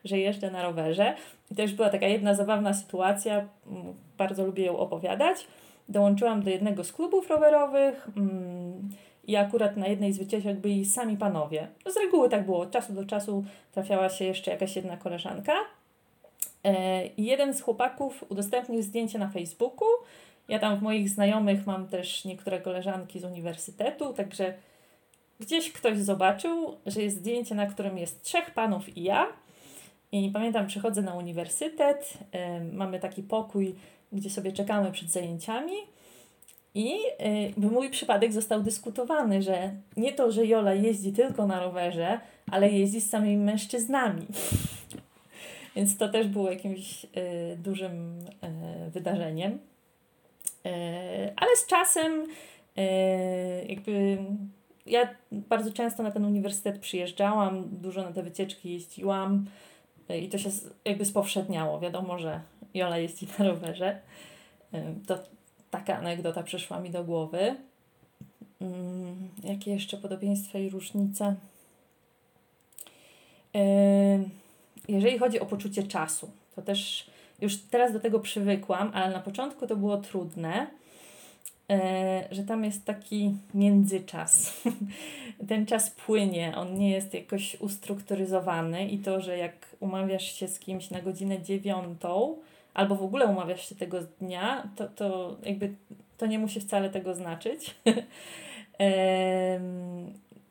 że jeżdżę na rowerze. I to już była taka jedna zabawna sytuacja, mm, bardzo lubię ją opowiadać. Dołączyłam do jednego z klubów rowerowych mm, i akurat na jednej z wycieczek byli sami panowie. No z reguły tak było, od czasu do czasu trafiała się jeszcze jakaś jedna koleżanka. E, jeden z chłopaków udostępnił zdjęcie na Facebooku. Ja tam w moich znajomych mam też niektóre koleżanki z uniwersytetu, także gdzieś ktoś zobaczył, że jest zdjęcie, na którym jest trzech panów i ja. I pamiętam, przychodzę na uniwersytet, y, mamy taki pokój, gdzie sobie czekamy przed zajęciami. I y, mój przypadek został dyskutowany, że nie to, że Jola jeździ tylko na rowerze, ale jeździ z samymi mężczyznami. Więc to też było jakimś y, dużym y, wydarzeniem. Y, ale z czasem y, jakby ja bardzo często na ten uniwersytet przyjeżdżałam, dużo na te wycieczki jeździłam e, i to się jakby spowszedniało. Wiadomo, że Jola jeździ na rowerze. E, to taka anegdota przyszła mi do głowy. Mm, jakie jeszcze podobieństwa i różnice? Jeżeli chodzi o poczucie czasu, to też już teraz do tego przywykłam, ale na początku to było trudne, e, że tam jest taki międzyczas. Ten czas płynie, on nie jest jakoś ustrukturyzowany i to, że jak umawiasz się z kimś na godzinę dziewiątą, albo w ogóle umawiasz się tego dnia, to, to jakby to nie musi wcale tego znaczyć.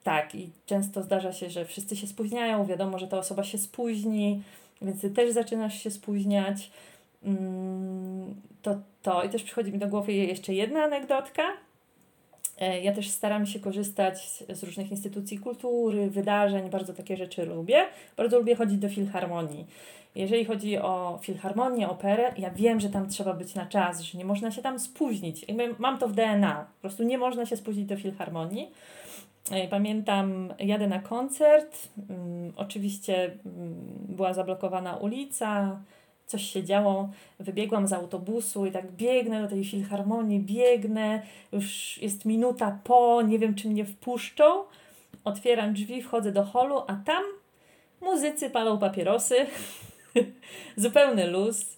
tak, i często zdarza się, że wszyscy się spóźniają, wiadomo, że ta osoba się spóźni, więc ty też zaczynasz się spóźniać. Mm, to, to i też przychodzi mi do głowy jeszcze jedna anegdotka. E, ja też staram się korzystać z różnych instytucji kultury, wydarzeń, bardzo takie rzeczy lubię. Bardzo lubię chodzić do filharmonii. Jeżeli chodzi o filharmonię, operę, ja wiem, że tam trzeba być na czas, że nie można się tam spóźnić. Mam to w DNA. Po prostu nie można się spóźnić do filharmonii. E, pamiętam, jadę na koncert, um, oczywiście um, była zablokowana ulica, coś się działo, wybiegłam z autobusu i tak biegnę do tej filharmonii, biegnę, już jest minuta po, nie wiem czy mnie wpuszczą, otwieram drzwi, wchodzę do holu, a tam muzycy palą papierosy, zupełny luz,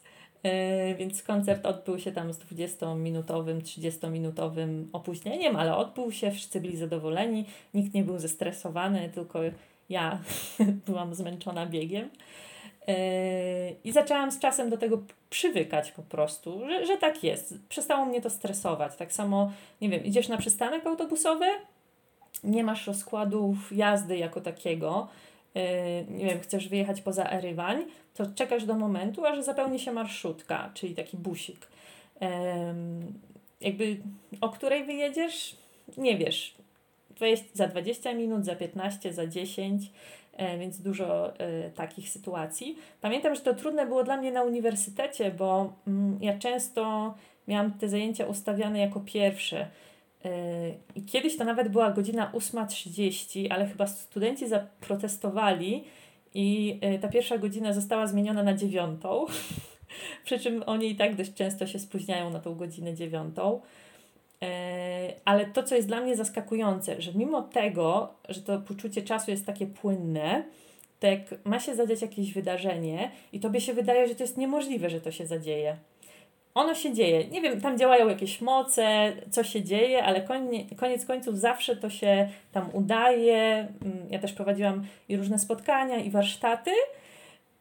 więc koncert odbył się tam z 20-minutowym, 30-minutowym opóźnieniem, ale odbył się, wszyscy byli zadowoleni, nikt nie był zestresowany, tylko ja byłam zmęczona biegiem. E, I zaczęłam z czasem do tego przywykać po prostu, że, że tak jest. Przestało mnie to stresować. Tak samo, nie wiem, idziesz na przystanek autobusowy, nie masz rozkładów jazdy jako takiego, e, nie wiem, chcesz wyjechać poza Erywań, to czekasz do momentu, aż zapełni się marszutka, czyli taki busik. Jakby o której wyjedziesz, nie wiesz. Za 20 minut, za 15, za 10, e, więc dużo e, takich sytuacji. Pamiętam, że to trudne było dla mnie na uniwersytecie, bo mm, ja często miałam te zajęcia ustawiane jako pierwsze. E, I kiedyś to nawet była godzina 8.30, ale chyba studenci zaprotestowali i y, ta pierwsza godzina została zmieniona na dziewiątą. Przy czym oni i tak dość często się spóźniają na tą godzinę dziewiątą. E, ale to, co jest dla mnie zaskakujące, że mimo tego, że to poczucie czasu jest takie płynne, to jak ma się zadziać jakieś wydarzenie i tobie się wydaje, że to jest niemożliwe, że to się zadzieje ono się dzieje. Nie wiem, tam działają jakieś moce, co się dzieje, ale konie, koniec końców zawsze to się tam udaje. Mm, ja też prowadziłam i różne spotkania, i warsztaty.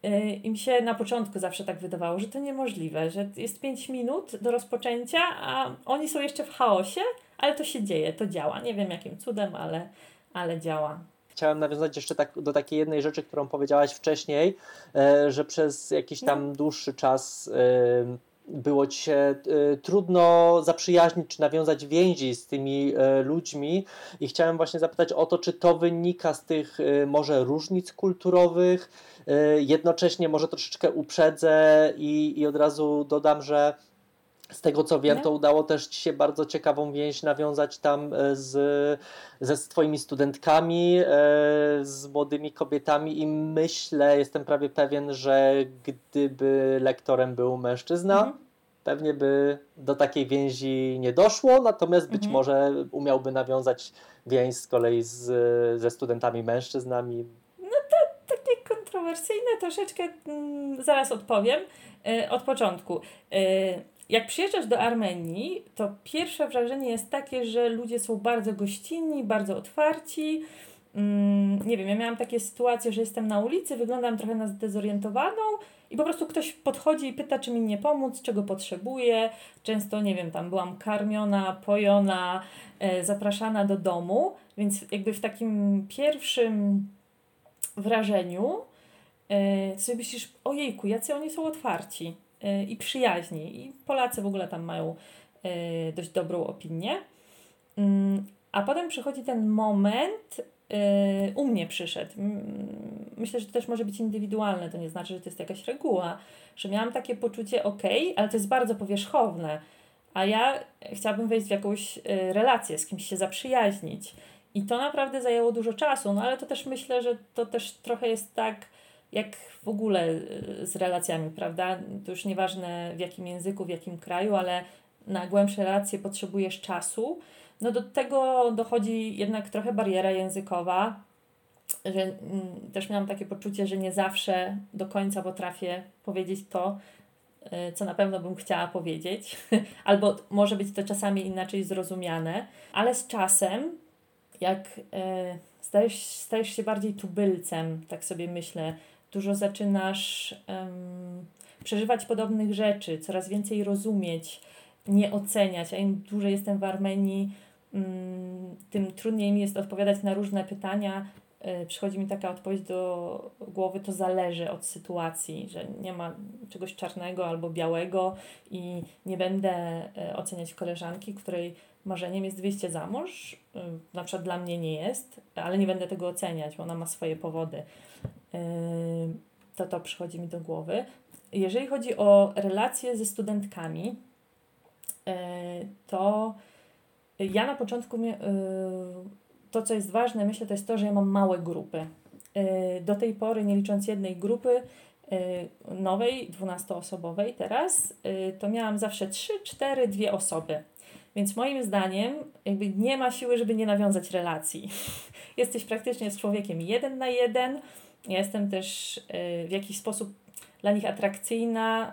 Y, I mi się na początku zawsze tak wydawało, że to niemożliwe, że jest 5 minut do rozpoczęcia, a oni są jeszcze w chaosie, ale to się dzieje, to działa. Nie wiem jakim cudem, ale, ale działa chciałem nawiązać jeszcze tak, do takiej jednej rzeczy, którą powiedziałaś wcześniej, e, że przez jakiś tam no. dłuższy czas było ci się y, trudno zaprzyjaźnić czy nawiązać więzi z tymi y, ludźmi. I chciałem właśnie zapytać o to, czy to wynika z tych y, może różnic kulturowych, jednocześnie może troszeczkę uprzedzę i, i od razu dodam, że z tego co wiem, to udało też Ci się bardzo ciekawą więź nawiązać tam z, ze z Twoimi studentkami, z młodymi kobietami i myślę, jestem prawie pewien, że gdyby lektorem był mężczyzna, mhm pewnie by do takiej więzi nie doszło, natomiast być mhm. może umiałby nawiązać więź z kolei z, ze studentami mężczyznami. No to takie kontrowersyjne troszeczkę, mm, zaraz odpowiem y, od początku. Jak przyjeżdżasz do Armenii, to pierwsze wrażenie jest takie, że ludzie są bardzo gościnni, bardzo otwarci. Mm, nie wiem, ja miałam takie sytuacje, że jestem na ulicy, wyglądam trochę na zdezorientowaną, i po prostu ktoś podchodzi i pyta, czy mi nie pomóc, czego potrzebuję. Często, nie wiem, tam byłam karmiona, pojona, e, zapraszana do domu, więc jakby w takim pierwszym wrażeniu e, sobie myślisz, ojejku, jacy oni są otwarci i przyjaźni. I Polacy w ogóle tam mają e, dość dobrą opinię. Mm, a potem przychodzi ten moment, Y, u mnie przyszedł. Myślę, że to też może być indywidualne, to nie znaczy, że to jest jakaś reguła, że miałam takie poczucie, ok, ale to jest bardzo powierzchowne, a ja chciałabym wejść w jakąś relację, z kimś się zaprzyjaźnić. I to naprawdę zajęło dużo czasu, no ale to też myślę, że to też trochę jest tak, jak w ogóle y, z relacjami, prawda? To już nieważne w jakim języku, w jakim kraju, ale na głębsze relacje potrzebujesz czasu, no do tego dochodzi jednak trochę bariera językowa, że mm, też miałam takie poczucie, że nie zawsze do końca potrafię powiedzieć to, y, co na pewno bym chciała powiedzieć, albo może być to czasami inaczej zrozumiane, ale z czasem, jak y, stajesz, stajesz się bardziej tubylcem, tak sobie myślę, dużo zaczynasz um, przeżywać podobnych rzeczy, coraz więcej rozumieć, nie oceniać, a im dłużej jestem w Armenii, um, tym trudniej mi jest odpowiadać na różne pytania. Y, przychodzi mi taka odpowiedź do głowy, to zależy od sytuacji, że nie ma czegoś czarnego albo białego i nie będę y, oceniać koleżanki, której marzeniem jest wyjście za mąż. Y, na przykład dla mnie nie jest, ale nie będę tego oceniać, bo ona ma swoje powody. To to przychodzi mi do głowy. Jeżeli chodzi o relacje ze studentkami, to ja na początku to, co jest ważne, myślę, to jest to, że ja mam małe grupy. Y, do tej pory, nie licząc jednej grupy y, nowej, dwunastoosobowej teraz, y, to miałam zawsze trzy, cztery, dwie osoby. Więc moim zdaniem jakby nie ma siły, żeby nie nawiązać relacji. Jesteś praktycznie z człowiekiem jeden na jeden. Ja jestem też w jakiś sposób dla nich atrakcyjna,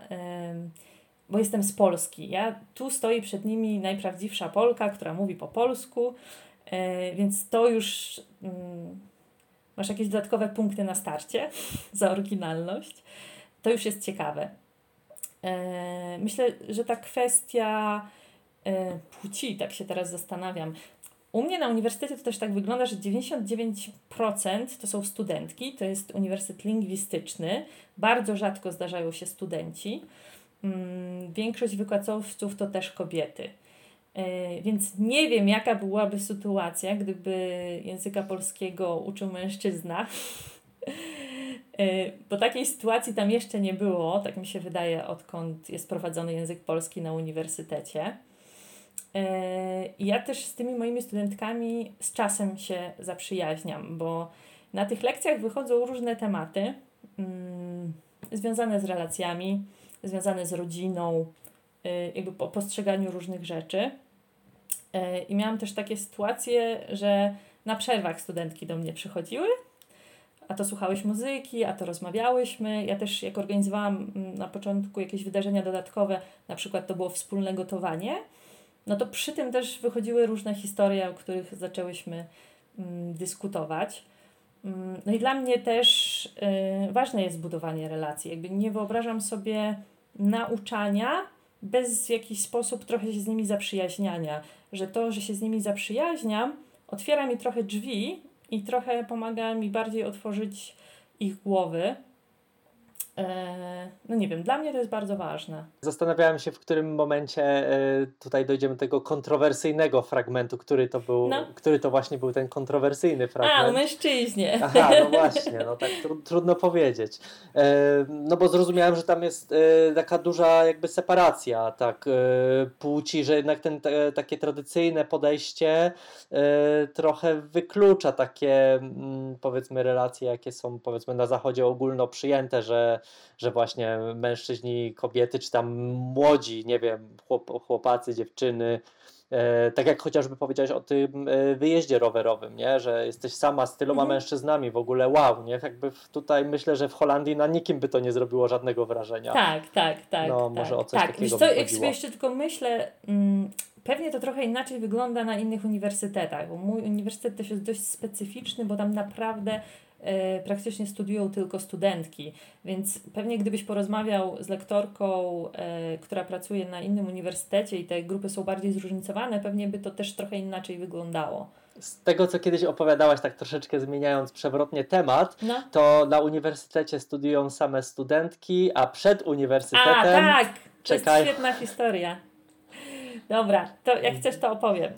bo jestem z Polski. Ja tu stoi przed nimi najprawdziwsza Polka, która mówi po polsku E, więc to już mm, masz jakieś dodatkowe punkty na starcie za oryginalność. To już jest ciekawe. E, myślę, że ta kwestia e, płci, tak się teraz zastanawiam. U mnie na uniwersytecie to też tak wygląda, że 99% to są studentki, to jest uniwersytet lingwistyczny. Bardzo rzadko zdarzają się studenci. Mm, większość wykładowców to też kobiety. E, więc nie wiem, jaka byłaby sytuacja, gdyby języka polskiego uczył mężczyzna. E, bo takiej sytuacji tam jeszcze nie było, tak mi się wydaje, odkąd jest prowadzony język polski na uniwersytecie. I ja też z tymi moimi studentkami z czasem się zaprzyjaźniam, bo na tych lekcjach wychodzą różne tematy mm, związane z relacjami, związane z rodziną, jakby po postrzeganiu różnych rzeczy. E, I miałam też takie sytuacje, że na przerwach studentki do mnie przychodziły, a to słuchałeś muzyki, a to rozmawiałyśmy. Ja też, jak organizowałam mm, na początku jakieś wydarzenia dodatkowe, na przykład to było wspólne gotowanie, no to przy tym też wychodziły różne historie, o których zaczęłyśmy mm, dyskutować. Mm, no i dla mnie też y, ważne jest budowanie relacji. Jakby nie wyobrażam sobie nauczania bez w jakiś sposób trochę się z nimi zaprzyjaźniania że to, że się z nimi zaprzyjaźniam, otwiera mi trochę drzwi i trochę pomaga mi bardziej otworzyć ich głowy no nie wiem, dla mnie to jest bardzo ważne. Zastanawiałem się, w którym momencie e, tutaj dojdziemy do tego kontrowersyjnego fragmentu, który to był, no. który to właśnie był ten kontrowersyjny fragment. A, o mężczyźnie. Aha, no właśnie, no tak tr trudno powiedzieć. E, no bo zrozumiałem, że tam jest taka duża jakby separacja, tak, płci, że jednak ten te, takie tradycyjne podejście trochę wyklucza takie mm, powiedzmy relacje, jakie są powiedzmy na zachodzie ogólno przyjęte, że że właśnie mężczyźni, kobiety, czy tam młodzi, nie wiem, chłop, chłopacy, dziewczyny, e, tak jak chociażby powiedziałeś o tym e, wyjeździe rowerowym, nie? że jesteś sama z tyloma mhm. mężczyznami, w ogóle wow, nie? Jakby tutaj myślę, że w Holandii na nikim by to nie zrobiło żadnego wrażenia. Tak, tak, tak. No tak, może o coś tak. takiego Wiesz co, jak sobie jeszcze tylko myślę, mm, pewnie to trochę inaczej wygląda na innych uniwersytetach, bo mój uniwersytet też jest dość specyficzny, bo tam naprawdę praktycznie studiują tylko studentki, więc pewnie gdybyś porozmawiał z lektorką, e, która pracuje na innym uniwersytecie i te grupy są bardziej zróżnicowane, pewnie by to też trochę inaczej wyglądało. Z tego, co kiedyś opowiadałaś, tak troszeczkę zmieniając przewrotnie temat, no. to na uniwersytecie studiują same studentki, a przed uniwersytetem. A, tak! To jest świetna historia. Dobra, to jak chcesz, to opowiem.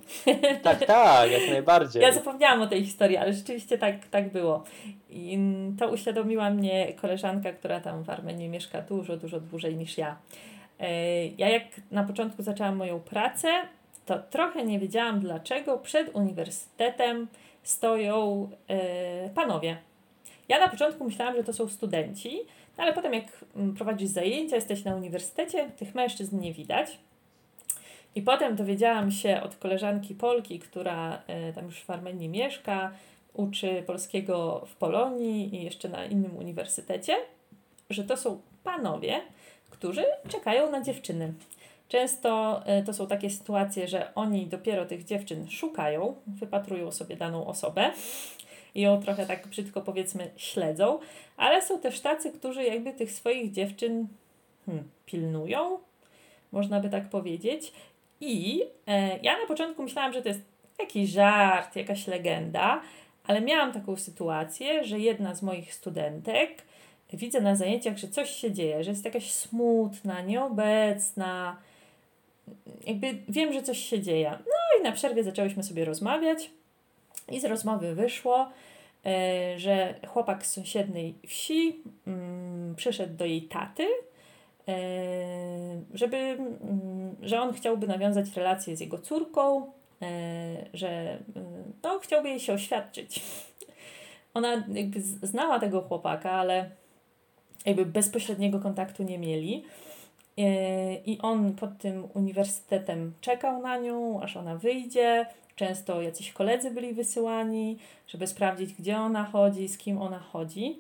Tak, tak, jak najbardziej. Ja zapomniałam o tej historii, ale rzeczywiście tak, tak było. I to uświadomiła mnie koleżanka, która tam w Armenii mieszka dużo, dużo dłużej niż ja. E, ja jak na początku zaczęłam moją pracę, to trochę nie wiedziałam dlaczego przed uniwersytetem stoją e, panowie. Ja na początku myślałam, że to są studenci, no ale potem jak mm, prowadzisz zajęcia, jesteś na uniwersytecie, tych mężczyzn nie widać. I potem dowiedziałam się od koleżanki Polki, która tam już w Armenii mieszka, uczy polskiego w Polonii i jeszcze na innym uniwersytecie, że to są panowie, którzy czekają na dziewczyny. Często e, to są takie sytuacje, że oni dopiero tych dziewczyn szukają, wypatrują sobie daną osobę i ją trochę tak brzydko powiedzmy śledzą, ale są też tacy, którzy jakby tych swoich dziewczyn hmm, pilnują, można by tak powiedzieć. I e, ja na początku myślałam, że to jest jakiś żart, jakaś legenda, ale miałam taką sytuację, że jedna z moich studentek widzę na zajęciach, że coś się dzieje, że jest jakaś smutna, nieobecna. Jakby wiem, że coś się dzieje. No i na przerwie zaczęłyśmy sobie rozmawiać, i z rozmowy wyszło, e, że chłopak z sąsiedniej wsi mm, przyszedł do jej taty, żeby, mm, że on chciałby nawiązać relację z jego córką, e, że no, chciałby jej się oświadczyć. Ona jakby znała tego chłopaka, ale jakby bezpośredniego kontaktu nie mieli. I on pod tym uniwersytetem czekał na nią, aż ona wyjdzie. Często jacyś koledzy byli wysyłani, żeby sprawdzić, gdzie ona chodzi, z kim ona chodzi.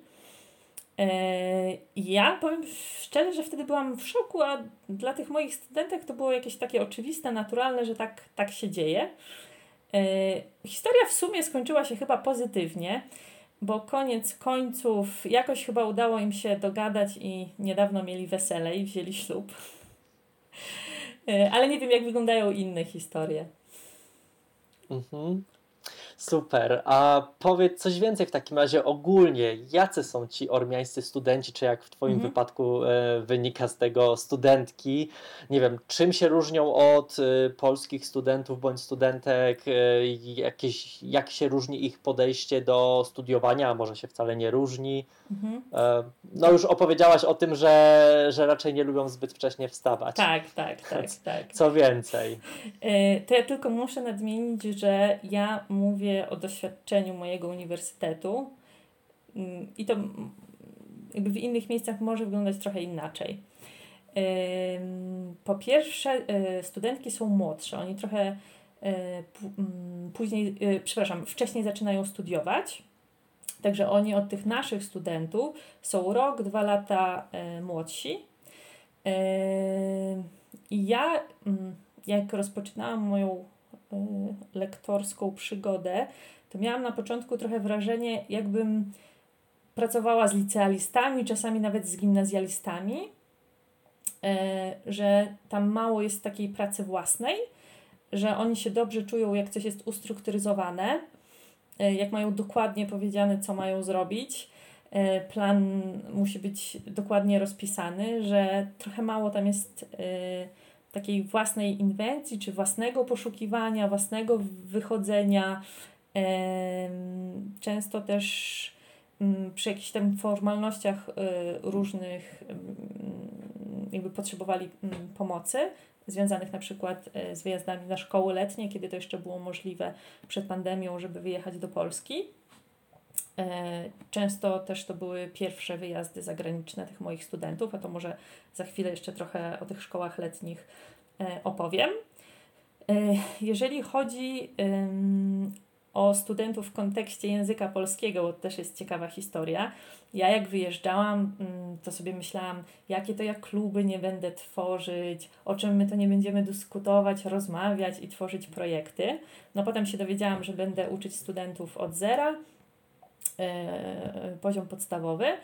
Ja powiem szczerze, że wtedy byłam w szoku, a dla tych moich studentek to było jakieś takie oczywiste, naturalne, że tak, tak się dzieje. Historia w sumie skończyła się chyba pozytywnie bo koniec końców jakoś chyba udało im się dogadać i niedawno mieli wesele i wzięli ślub. E, ale nie wiem, jak wyglądają inne historie. Mhm. Super. A powiedz coś więcej w takim razie ogólnie, jacy są ci ormiańscy studenci, czy jak w Twoim mhm. wypadku e, wynika z tego studentki? Nie wiem, czym się różnią od e, polskich studentów bądź studentek? E, jakieś, jak się różni ich podejście do studiowania, a może się wcale nie różni? Mhm. E, no już opowiedziałaś o tym, że, że raczej nie lubią zbyt wcześnie wstawać. Tak, tak, tak. tak. Co więcej? E, to ja tylko muszę nadmienić, że ja mówię o doświadczeniu mojego uniwersytetu mm, i to jakby w innych miejscach może wyglądać trochę inaczej. Po pierwsze, e, studentki są młodsze, oni trochę e, później, e, przepraszam, wcześniej zaczynają studiować. Także oni od tych naszych studentów są rok, dwa lata młodsi. I ja, mm, jak rozpoczynałam moją lektorską przygodę, to miałam na początku trochę wrażenie, jakbym pracowała z licealistami, czasami nawet z gimnazjalistami, e, że tam mało jest takiej pracy własnej, że oni się dobrze czują, jak coś jest ustrukturyzowane, e, jak mają dokładnie powiedziane, co mają zrobić. Plan musi być dokładnie rozpisany, że trochę mało tam jest takiej własnej inwencji, czy własnego poszukiwania, własnego wychodzenia. Często też mm, przy jakichś tam formalnościach y, różnych jakby potrzebowali mm, pomocy związanych na przykład y, z wyjazdami na szkoły letnie, kiedy to jeszcze było możliwe przed pandemią, żeby wyjechać do Polski. E, często też to były pierwsze wyjazdy zagraniczne tych moich studentów, a to może za chwilę jeszcze trochę o tych szkołach letnich e, opowiem. E, jeżeli chodzi o studentów w kontekście języka polskiego, bo to też jest ciekawa historia. Ja jak wyjeżdżałam, mm, to sobie myślałam, jakie to ja kluby nie będę tworzyć, o czym my to nie będziemy dyskutować, rozmawiać i tworzyć projekty. No potem się dowiedziałam, że będę uczyć studentów od zera, poziom podstawowy. E,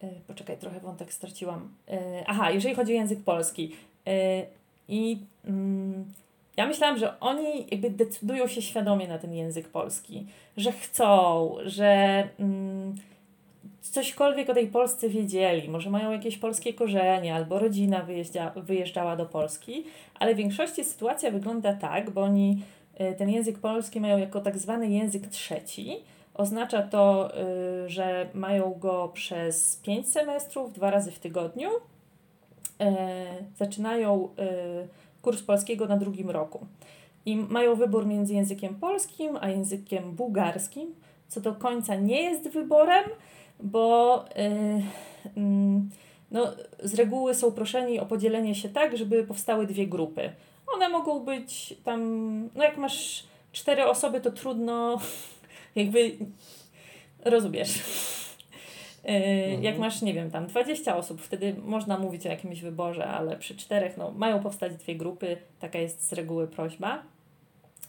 e, poczekaj, trochę wątek straciłam. Aha, jeżeli chodzi o język polski. I mm, ja myślałam, że oni jakby decydują się świadomie na ten język polski, że chcą, że mm, cośkolwiek o tej Polsce wiedzieli, może mają jakieś polskie korzenie, albo rodzina wyjeździa, wyjeżdżała do Polski, ale w większości sytuacja wygląda tak, bo oni ten język polski mają jako tak zwany język trzeci. Oznacza to, y, że mają go przez pięć semestrów, dwa razy w tygodniu. Y, zaczynają kurs polskiego na drugim roku. I mają wybór między językiem polskim a językiem bułgarskim, co do końca nie jest wyborem, bo mm, no, z reguły są proszeni o podzielenie się tak, żeby powstały dwie grupy. One mogą być tam, no jak masz cztery osoby, to trudno jakby rozumiesz. Mhm. Jak masz, nie wiem, tam 20 osób, wtedy można mówić o jakimś wyborze, ale przy czterech, no, mają powstać dwie grupy, taka jest z reguły prośba.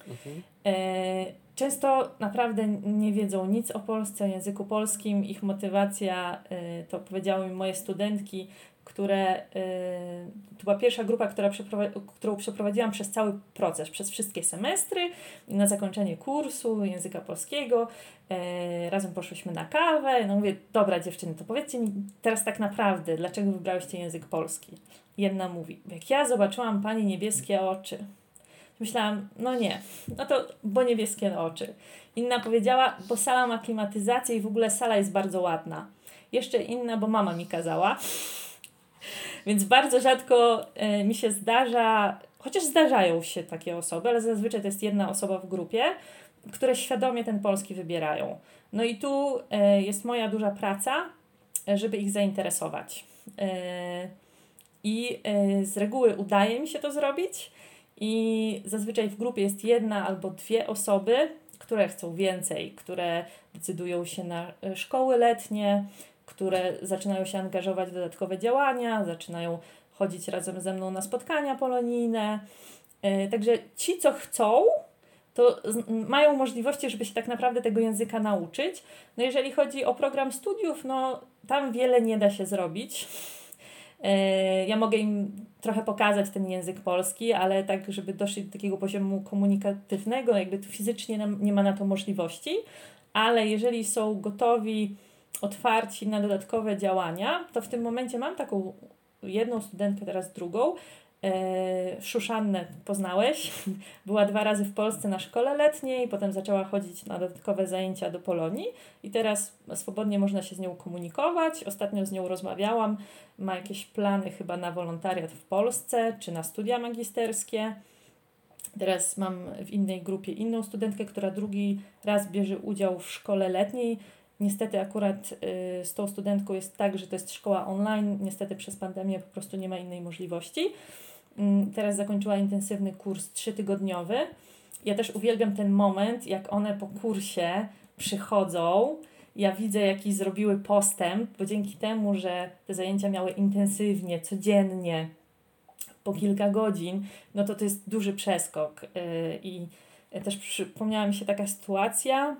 Mhm. Yy, często naprawdę nie wiedzą nic o Polsce, o języku polskim. Ich motywacja, yy, to powiedziały mi moje studentki, które to była pierwsza grupa, która którą przeprowadziłam przez cały proces, przez wszystkie semestry na zakończenie kursu języka polskiego. E, razem poszłyśmy na kawę. No mówię, dobra dziewczyny, to powiedzcie mi teraz tak naprawdę, dlaczego wybrałyście język polski? Jedna mówi, jak ja zobaczyłam pani niebieskie oczy, myślałam, no nie, no to bo niebieskie oczy. Inna powiedziała, bo sala ma klimatyzację i w ogóle sala jest bardzo ładna. Jeszcze inna, bo mama mi kazała. Więc bardzo rzadko e, mi się zdarza, chociaż zdarzają się takie osoby, ale zazwyczaj to jest jedna osoba w grupie, które świadomie ten polski wybierają. No i tu e, jest moja duża praca, e, żeby ich zainteresować. I z reguły udaje mi się to zrobić. I zazwyczaj w grupie jest jedna albo dwie osoby, które chcą więcej, które decydują się na szkoły letnie, które zaczynają się angażować w dodatkowe działania, zaczynają chodzić razem ze mną na spotkania polonijne. E, także ci, co chcą, to mają możliwości, żeby się tak naprawdę tego języka nauczyć. No jeżeli chodzi o program studiów, no tam wiele nie da się zrobić. E, ja mogę im trochę pokazać ten język polski, ale tak, żeby doszli do takiego poziomu komunikatywnego, jakby fizycznie nie ma na to możliwości, ale jeżeli są gotowi otwarci na dodatkowe działania, to w tym momencie mam taką jedną studentkę, teraz drugą. E, Szuszannę poznałeś. Była dwa razy w Polsce na szkole letniej, potem zaczęła chodzić na dodatkowe zajęcia do Polonii i teraz swobodnie można się z nią komunikować. Ostatnio z nią rozmawiałam. Ma jakieś plany chyba na wolontariat w Polsce czy na studia magisterskie. Teraz mam w innej grupie inną studentkę, która drugi raz bierze udział w szkole letniej Niestety akurat y, z tą studentką jest tak, że to jest szkoła online. Niestety przez pandemię po prostu nie ma innej możliwości. Mm, teraz zakończyła intensywny kurs trzytygodniowy. Ja też uwielbiam ten moment, jak one po kursie przychodzą. Ja widzę, jaki zrobiły postęp, bo dzięki temu, że te zajęcia miały intensywnie, codziennie, po kilka godzin, no to to jest duży przeskok. Y, I też przypomniała mi się taka sytuacja,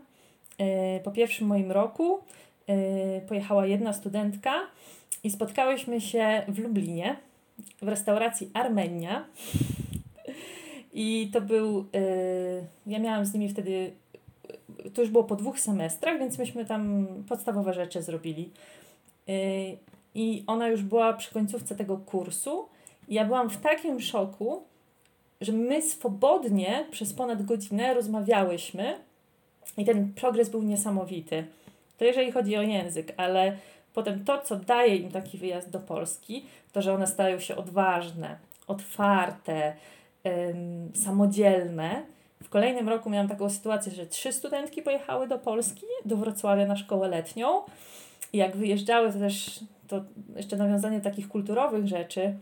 po pierwszym moim roku e, pojechała jedna studentka i spotkałyśmy się w Lublinie w restauracji Armenia. I to był. E, ja miałam z nimi wtedy. To już było po dwóch semestrach, więc myśmy tam podstawowe rzeczy zrobili. I ona już była przy końcówce tego kursu. I ja byłam w takim szoku, że my swobodnie przez ponad godzinę rozmawiałyśmy i ten progres był niesamowity. To jeżeli chodzi o język, ale potem to, co daje im taki wyjazd do Polski, to że one stają się odważne, otwarte, ym, samodzielne. W kolejnym roku miałam taką sytuację, że trzy studentki pojechały do Polski, do Wrocławia na szkołę letnią. I jak wyjeżdżały, to też to jeszcze nawiązanie takich kulturowych rzeczy.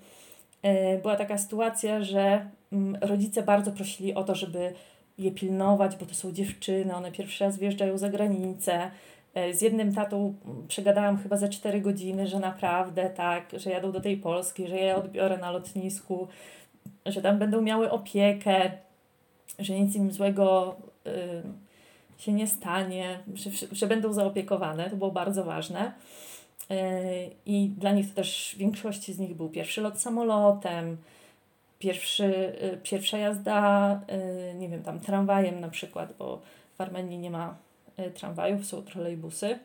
Yy, była taka sytuacja, że yy, rodzice bardzo prosili o to, żeby je pilnować, bo to są dziewczyny, one pierwszy raz wjeżdżają za granicę. E, z jednym tatą przegadałam chyba za 4 godziny, że naprawdę tak, że jadą do tej Polski, że je odbiorę na lotnisku, że tam będą miały opiekę, że nic im złego y, się nie stanie, że, że będą zaopiekowane. To było bardzo ważne. Y, I dla nich to też w większości z nich był pierwszy lot samolotem, pierwszy, y, pierwsza jazda, y, nie wiem, tam tramwajem na przykład, bo w Armenii nie ma y, tramwajów, są trolejbusy.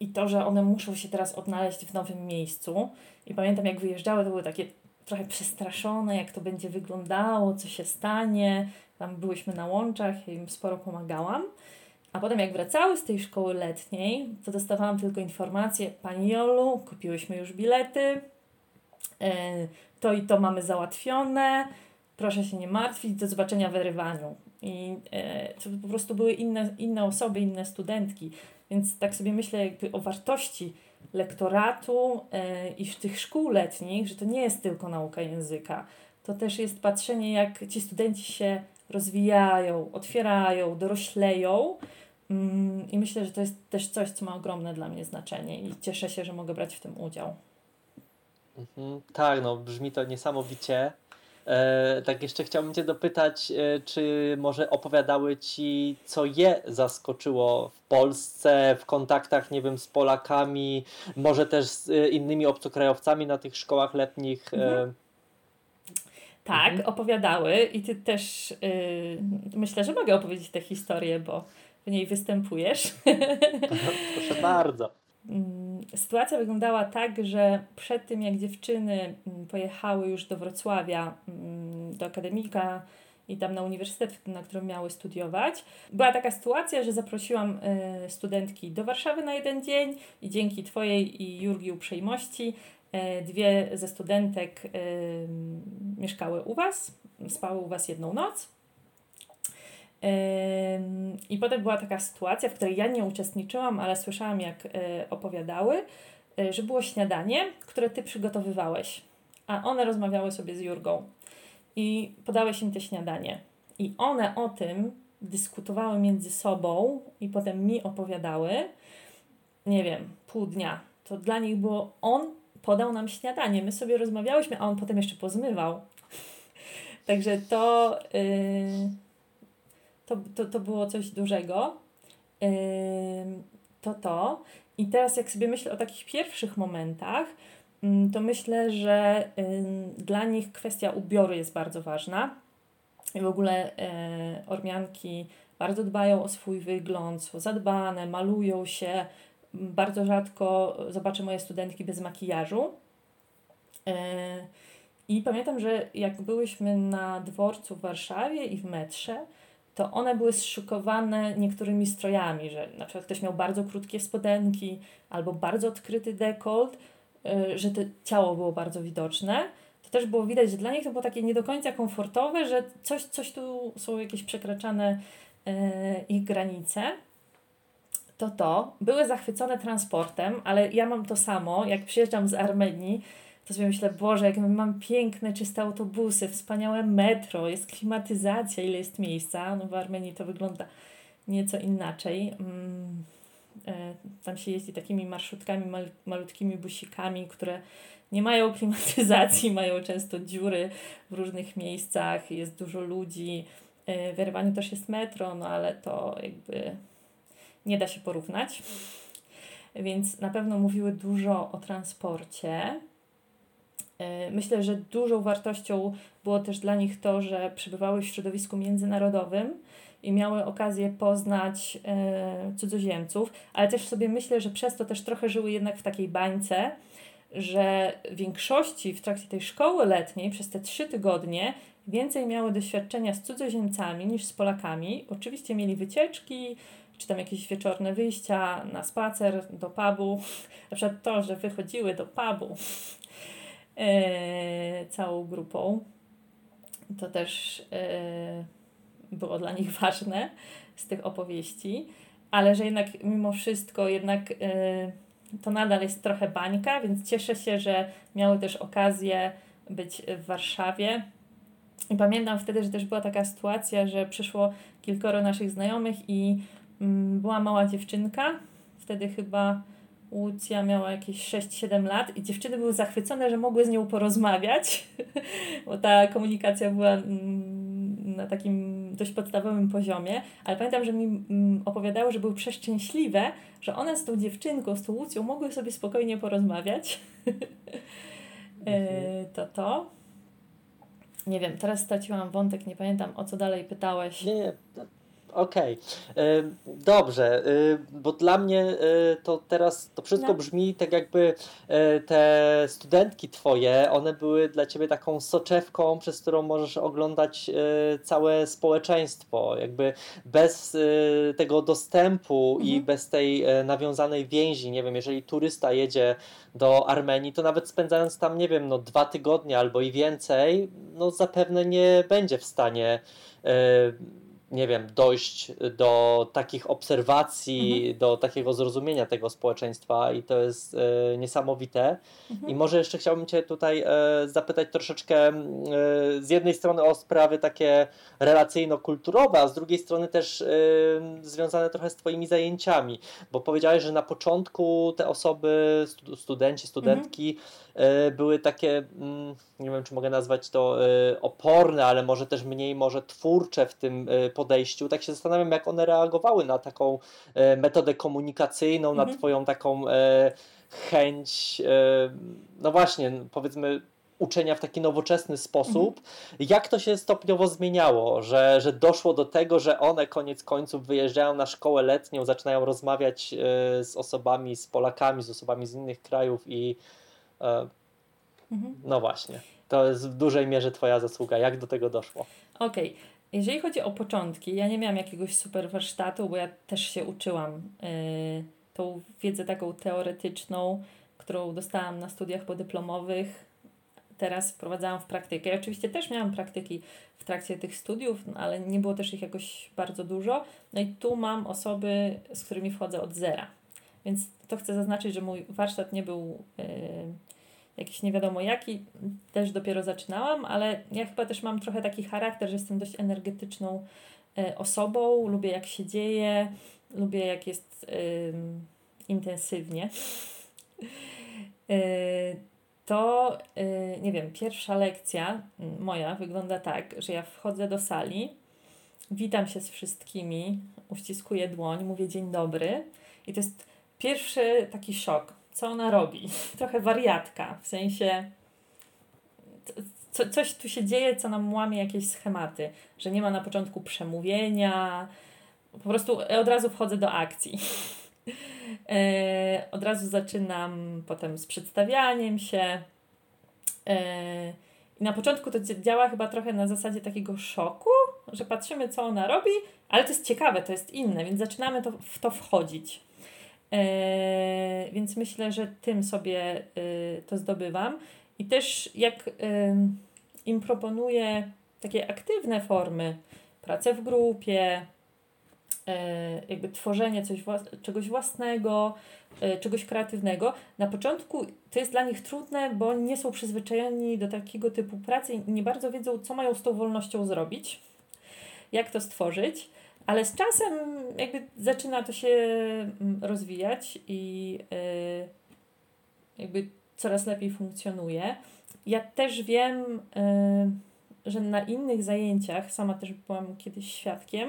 I to, że one muszą się teraz odnaleźć w nowym miejscu. I pamiętam, jak wyjeżdżały, to były takie trochę przestraszone, jak to będzie wyglądało, co się stanie. Tam byłyśmy na łączach, ja im sporo pomagałam. A potem jak wracały z tej szkoły letniej, to dostawałam tylko informację, Pani Jolu, kupiłyśmy już bilety, to i to mamy załatwione, proszę się nie martwić, do zobaczenia w Erywaniu. I e, to po prostu były inne, inne osoby, inne studentki, więc tak sobie myślę jakby o wartości lektoratu i w tych szkół letnich, że to nie jest tylko nauka języka. To też jest patrzenie, jak ci studenci się rozwijają, otwierają, dorośleją. Mm, I myślę, że to jest też coś, co ma ogromne dla mnie znaczenie i cieszę się, że mogę brać w tym udział. Mhm, tak, no brzmi to niesamowicie. E, tak jeszcze chciałbym Cię dopytać, e, czy może opowiadały Ci, co je zaskoczyło w Polsce, w kontaktach, nie wiem, z Polakami, może też z e, innymi obcokrajowcami na tych szkołach letnich? E, mhm. Tak, mhm. opowiadały i Ty też yy, myślę, że mogę opowiedzieć tę historię, bo w niej występujesz. Proszę bardzo. Sytuacja wyglądała tak, że przed tym jak dziewczyny mm, pojechały już do Wrocławia, mm, do akademika i tam na uniwersytet, na którym miały studiować, była taka sytuacja, że zaprosiłam y, studentki do Warszawy na jeden dzień i dzięki Twojej i Jurgi uprzejmości y, dwie ze studentek y, mieszkały u Was, spały u Was jedną noc. I potem była taka sytuacja, w której ja nie uczestniczyłam, ale słyszałam, jak e, opowiadały, e, że było śniadanie, które ty przygotowywałeś, a one rozmawiały sobie z Jurgą i podałeś im te śniadanie. I one o tym dyskutowały między sobą i potem mi opowiadały, nie wiem, pół dnia. To dla nich było, on podał nam śniadanie, my sobie rozmawiałyśmy, a on potem jeszcze pozmywał. Także to. Yy to, to, to było coś dużego. To to. I teraz jak sobie myślę o takich pierwszych momentach, yy, to myślę, że dla nich kwestia ubioru jest bardzo ważna. I w ogóle yy, Ormianki bardzo dbają o swój wygląd, są zadbane, malują się. Bardzo rzadko zobaczę moje studentki bez makijażu. Yy, I pamiętam, że jak byłyśmy na dworcu w Warszawie i w metrze, to one były zszykowane niektórymi strojami, że na przykład ktoś miał bardzo krótkie spodenki albo bardzo odkryty dekolt, y, że to ciało było bardzo widoczne. To też było widać, że dla nich to było takie nie do końca komfortowe, że coś, coś tu są jakieś przekraczane y, ich granice. To to. Były zachwycone transportem, ale ja mam to samo, jak przyjeżdżam z Armenii, to sobie myślę, Boże, jak my mamy piękne, czyste autobusy, wspaniałe metro, jest klimatyzacja, ile jest miejsca. No w Armenii to wygląda nieco inaczej. Mm, e, tam się jeździ takimi marszutkami, mal, malutkimi busikami, które nie mają klimatyzacji, mają często dziury w różnych miejscach, jest dużo ludzi. E, w Erywaniu też jest metro, no ale to jakby nie da się porównać. Więc na pewno mówiły dużo o transporcie. E, myślę, że dużą wartością było też dla nich to, że przebywały w środowisku międzynarodowym i miały okazję poznać e, cudzoziemców, ale też sobie myślę, że przez to też trochę żyły jednak w takiej bańce, że w większości w trakcie tej szkoły letniej przez te trzy tygodnie więcej miały doświadczenia z cudzoziemcami niż z Polakami. Oczywiście mieli wycieczki, czy tam jakieś wieczorne wyjścia na spacer do pubu. Na przykład to, że wychodziły do pubu całą grupą. To też e, było dla nich ważne z tych opowieści, ale że jednak mimo wszystko jednak e, to nadal jest trochę bańka, więc cieszę się, że miały też okazję być w Warszawie. I pamiętam wtedy, że też była taka sytuacja, że przyszło kilkoro naszych znajomych i mm, była mała dziewczynka, wtedy chyba Łucja miała jakieś 6-7 lat i dziewczyny były zachwycone, że mogły z nią porozmawiać, bo ta komunikacja była mm, na takim dość podstawowym poziomie, ale pamiętam, że mi mm, opowiadały, że były przeszczęśliwe, że one z tą dziewczynką, z tą Łucją mogły sobie spokojnie porozmawiać. E, mhm. to to. Nie wiem, teraz straciłam wątek, nie pamiętam o co dalej pytałeś. Nie, nie, Okej, okay. dobrze, bo dla mnie to teraz to wszystko no. brzmi tak jakby te studentki twoje, one były dla ciebie taką soczewką, przez którą możesz oglądać całe społeczeństwo, jakby bez tego dostępu mhm. i bez tej nawiązanej więzi, nie wiem, jeżeli turysta jedzie do Armenii, to nawet spędzając tam, nie wiem, no dwa tygodnie albo i więcej, no zapewne nie będzie w stanie nie wiem, dojść do takich obserwacji, Mhm. do takiego zrozumienia tego społeczeństwa i to jest e, niesamowite. Mhm. I może jeszcze chciałbym Cię tutaj e, zapytać troszeczkę e, z jednej strony o sprawy takie relacyjno-kulturowe, a z drugiej strony też związane trochę z Twoimi zajęciami, bo powiedziałeś, że na początku te osoby, stu, studenci, studentki e, były takie, nie wiem czy mogę nazwać to oporne, ale może też mniej może twórcze w tym podejściu. Tak się zastanawiam, jak one reagowały na taką e, metodę komunikacyjną, na Mhm. Twoją taką e, chęć, e, no właśnie, powiedzmy, uczenia w taki nowoczesny sposób. Jak to się stopniowo zmieniało, że, że doszło do tego, że one koniec końców wyjeżdżają na szkołę letnią, zaczynają rozmawiać z osobami, z Polakami, z osobami z innych krajów i Mhm. no właśnie, to jest w dużej mierze Twoja zasługa. Jak do tego doszło? Okej. Jeżeli chodzi o początki, ja nie miałam jakiegoś super warsztatu, bo ja też się uczyłam yy, tą wiedzę taką teoretyczną, którą dostałam na studiach podyplomowych. Teraz wprowadzałam w praktykę. Ja oczywiście też miałam praktyki w trakcie tych studiów, no, ale nie było też ich jakoś bardzo dużo. No i tu mam osoby, z którymi wchodzę od zera. Więc to chcę zaznaczyć, że mój warsztat nie był yy, jakiś nie wiadomo jaki, też dopiero zaczynałam, ale ja chyba też mam trochę taki charakter, że jestem dość energetyczną e, osobą, lubię jak się dzieje, lubię jak jest intensywnie. E, to, e, nie wiem, pierwsza lekcja moja wygląda tak, że ja wchodzę do sali, witam się z wszystkimi, uściskuję dłoń, mówię dzień dobry i to jest pierwszy taki szok. Co ona robi? Trochę wariatka, w sensie co, coś tu się dzieje, co nam łamie jakieś schematy, że nie ma na początku przemówienia, po prostu od razu wchodzę do akcji. E, od razu zaczynam potem z przedstawianiem się. E, I na początku to dzia- działa chyba trochę na zasadzie takiego szoku, że patrzymy, co ona robi, ale to jest ciekawe, to jest inne, więc zaczynamy to, w to wchodzić. E, więc myślę, że tym sobie y, to zdobywam. I też jak im proponuję takie aktywne formy, pracę w grupie, e, jakby tworzenie coś czegoś własnego, e, czegoś kreatywnego. Na początku to jest dla nich trudne, bo nie są przyzwyczajeni do takiego typu pracy i nie bardzo wiedzą, co mają z tą wolnością zrobić, jak to stworzyć. Ale z czasem jakby zaczyna to się mm, rozwijać i e, jakby coraz lepiej funkcjonuje. Ja też wiem, y, że na innych zajęciach, sama też byłam kiedyś świadkiem,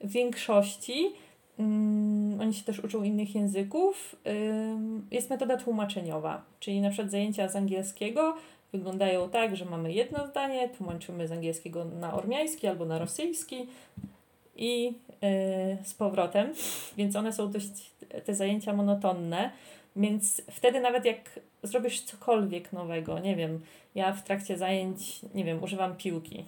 w większości mm, oni się też uczą innych języków. ym, jest metoda tłumaczeniowa, czyli na przykład zajęcia z angielskiego wyglądają tak, że mamy jedno zdanie, tłumaczymy z angielskiego na ormiański albo na rosyjski i y, z powrotem, więc one są dość te zajęcia monotonne. Więc wtedy nawet jak zrobisz cokolwiek nowego, nie wiem, ja w trakcie zajęć, nie wiem, używam piłki,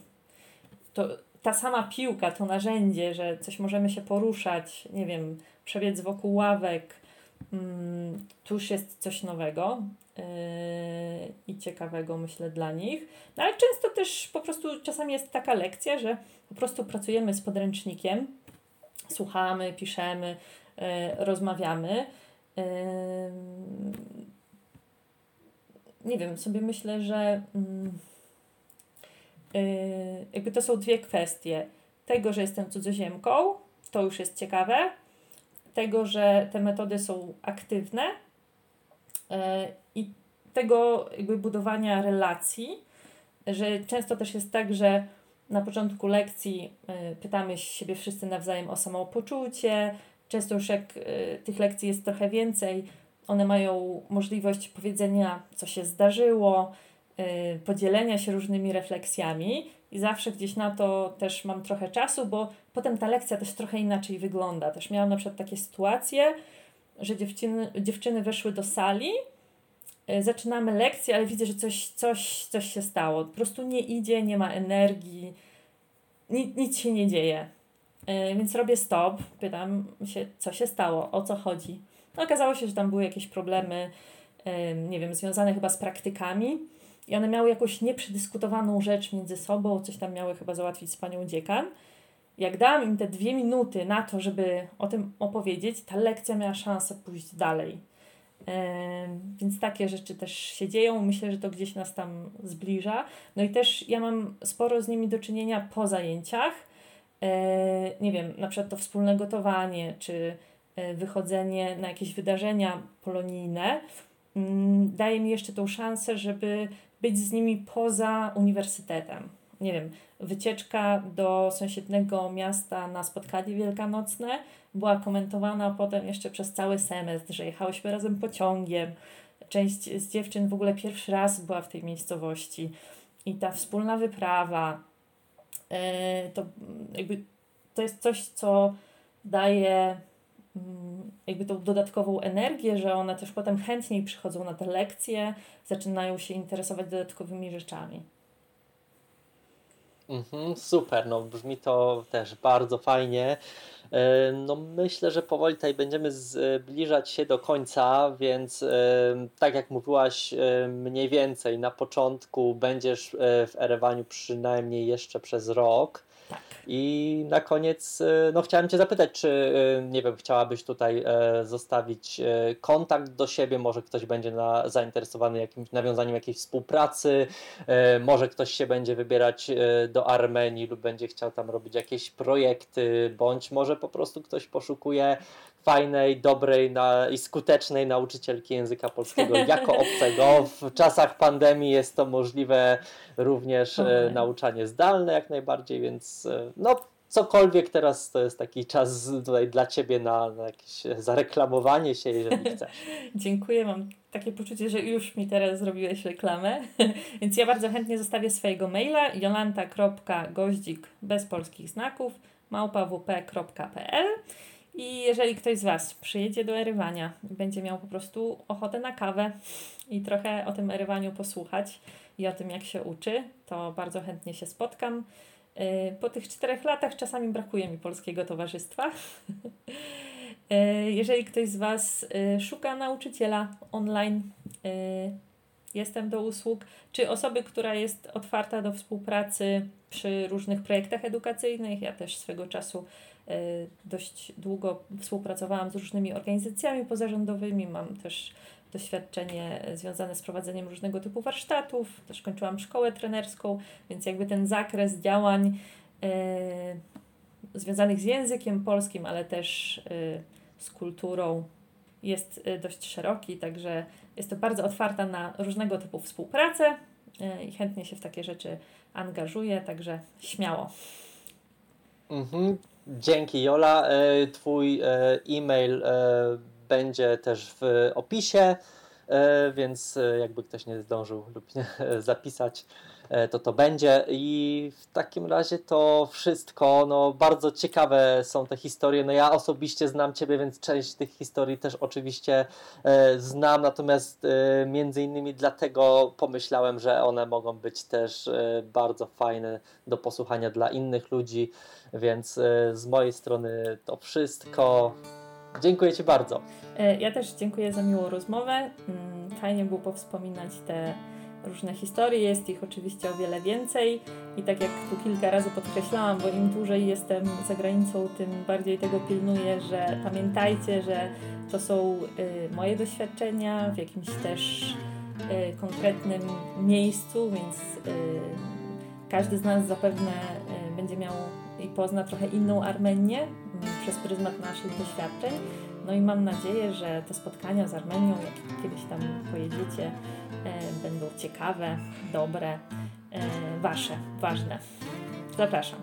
to ta sama piłka, to narzędzie, że coś możemy się poruszać, nie wiem, przebiec wokół ławek, mm, tu już jest coś nowego i ciekawego, myślę, dla nich. No ale często też po prostu czasami jest taka lekcja, że po prostu pracujemy z podręcznikiem, słuchamy, piszemy, yy, rozmawiamy. Ym, nie wiem, sobie myślę, że yy, jakby to są dwie kwestie. Tego, że jestem cudzoziemką, to już jest ciekawe. Tego, że te metody są aktywne yy, i tego jakby budowania relacji, że często też jest tak, że na początku lekcji yy, pytamy siebie wszyscy nawzajem o samopoczucie, często już jak y, tych lekcji jest trochę więcej, one mają możliwość powiedzenia, co się zdarzyło, podzielenia się różnymi refleksjami i zawsze gdzieś na to też mam trochę czasu, bo potem ta lekcja też trochę inaczej wygląda. Też miałam na przykład takie sytuacje, że dziewczyny, dziewczyny weszły do sali, y, zaczynamy lekcję, ale widzę, że coś, coś, coś się stało. Po prostu nie idzie, nie ma energii, nic, nic się nie dzieje. Yy, więc robię stop, pytam się, co się stało, o co chodzi. No, okazało się, że tam były jakieś problemy, yy, nie wiem, związane chyba z praktykami i one miały jakąś nieprzedyskutowaną rzecz między sobą, coś tam miały chyba załatwić z panią dziekan. Jak dałam im te dwie minuty na to, żeby o tym opowiedzieć, ta lekcja miała szansę pójść dalej. Więc takie rzeczy też się dzieją. Myślę, że to gdzieś nas tam zbliża. No i też ja mam sporo z nimi do czynienia po zajęciach. E, nie wiem, na przykład to wspólne gotowanie, czy e, wychodzenie na jakieś wydarzenia polonijne mm, daje mi jeszcze tą szansę, żeby być z nimi poza uniwersytetem. Nie wiem, wycieczka do sąsiedniego miasta na spotkanie wielkanocne była komentowana potem jeszcze przez cały semestr, że jechałyśmy razem pociągiem. Część z dziewczyn w ogóle pierwszy raz była w tej miejscowości. I ta wspólna wyprawa, yy, to jakby to jest coś, co daje mm, jakby tą dodatkową energię, że one też potem chętniej przychodzą na te lekcje, zaczynają się interesować dodatkowymi rzeczami. Mhm, super, no brzmi to też bardzo fajnie. E, no myślę, że powoli tutaj będziemy zbliżać się do końca, więc e, tak jak mówiłaś e, mniej więcej na początku będziesz w Erewaniu przynajmniej jeszcze przez rok. I na koniec, e, no chciałem Cię zapytać, czy, e, nie wiem, chciałabyś tutaj e, zostawić kontakt do siebie, może ktoś będzie na, zainteresowany jakimś nawiązaniem jakiejś współpracy, może ktoś się będzie wybierać do Armenii lub będzie chciał tam robić jakieś projekty, bądź może po prostu ktoś poszukuje fajnej, dobrej na, i skutecznej nauczycielki języka polskiego jako obcego. W czasach pandemii jest to możliwe również e, nauczanie zdalne jak najbardziej, więc e, no cokolwiek teraz to jest taki czas tutaj dla Ciebie na, na jakieś zareklamowanie się, jeżeli chcesz. Dziękuję, mam takie poczucie, że już mi teraz zrobiłeś reklamę, więc ja bardzo chętnie zostawię swojego maila jolanta.goździk bez polskich znaków małpawp.pl i jeżeli ktoś z Was przyjedzie do erywania będzie miał po prostu ochotę na kawę i trochę o tym erywaniu posłuchać i o tym, jak się uczy, to bardzo chętnie się spotkam. Y, po tych czterech latach czasami brakuje mi polskiego towarzystwa. Y, jeżeli ktoś z Was y, szuka nauczyciela online, jestem do usług, czy osoby, która jest otwarta do współpracy przy różnych projektach edukacyjnych. Ja też swego czasu dość długo współpracowałam z różnymi organizacjami pozarządowymi, mam też doświadczenie związane z prowadzeniem różnego typu warsztatów, też kończyłam szkołę trenerską, więc jakby ten zakres działań e, związanych z językiem polskim, ale też e, z kulturą jest dość szeroki, także jest to bardzo otwarta na różnego typu współpracę i chętnie się w takie rzeczy angażuję, także śmiało. Mhm. Dzięki Jola. E, twój e, e-mail e, będzie też w opisie, więc jakby ktoś nie zdążył lub nie zapisać, to to będzie. I w takim razie to wszystko. No, bardzo ciekawe są te historie. No, ja osobiście znam Ciebie, więc część tych historii też oczywiście znam, natomiast między innymi dlatego pomyślałem, że one mogą być też bardzo fajne do posłuchania dla innych ludzi. Więc e, z mojej strony to wszystko. Dziękuję Ci bardzo. E, ja też dziękuję za miłą rozmowę. Mm, fajnie było powspominać te różne historie. Jest ich oczywiście o wiele więcej i tak jak tu kilka razy podkreślałam, bo im dłużej jestem za granicą, tym bardziej tego pilnuję, że pamiętajcie, że to są y, moje doświadczenia w jakimś też y, konkretnym miejscu, więc y, każdy z nas zapewne będzie miał i pozna trochę inną Armenię mm, przez pryzmat naszych doświadczeń. No i mam nadzieję, że te spotkania z Armenią, jak kiedyś tam pojedziecie, e, będą ciekawe, dobre, e, wasze, ważne. Zapraszam.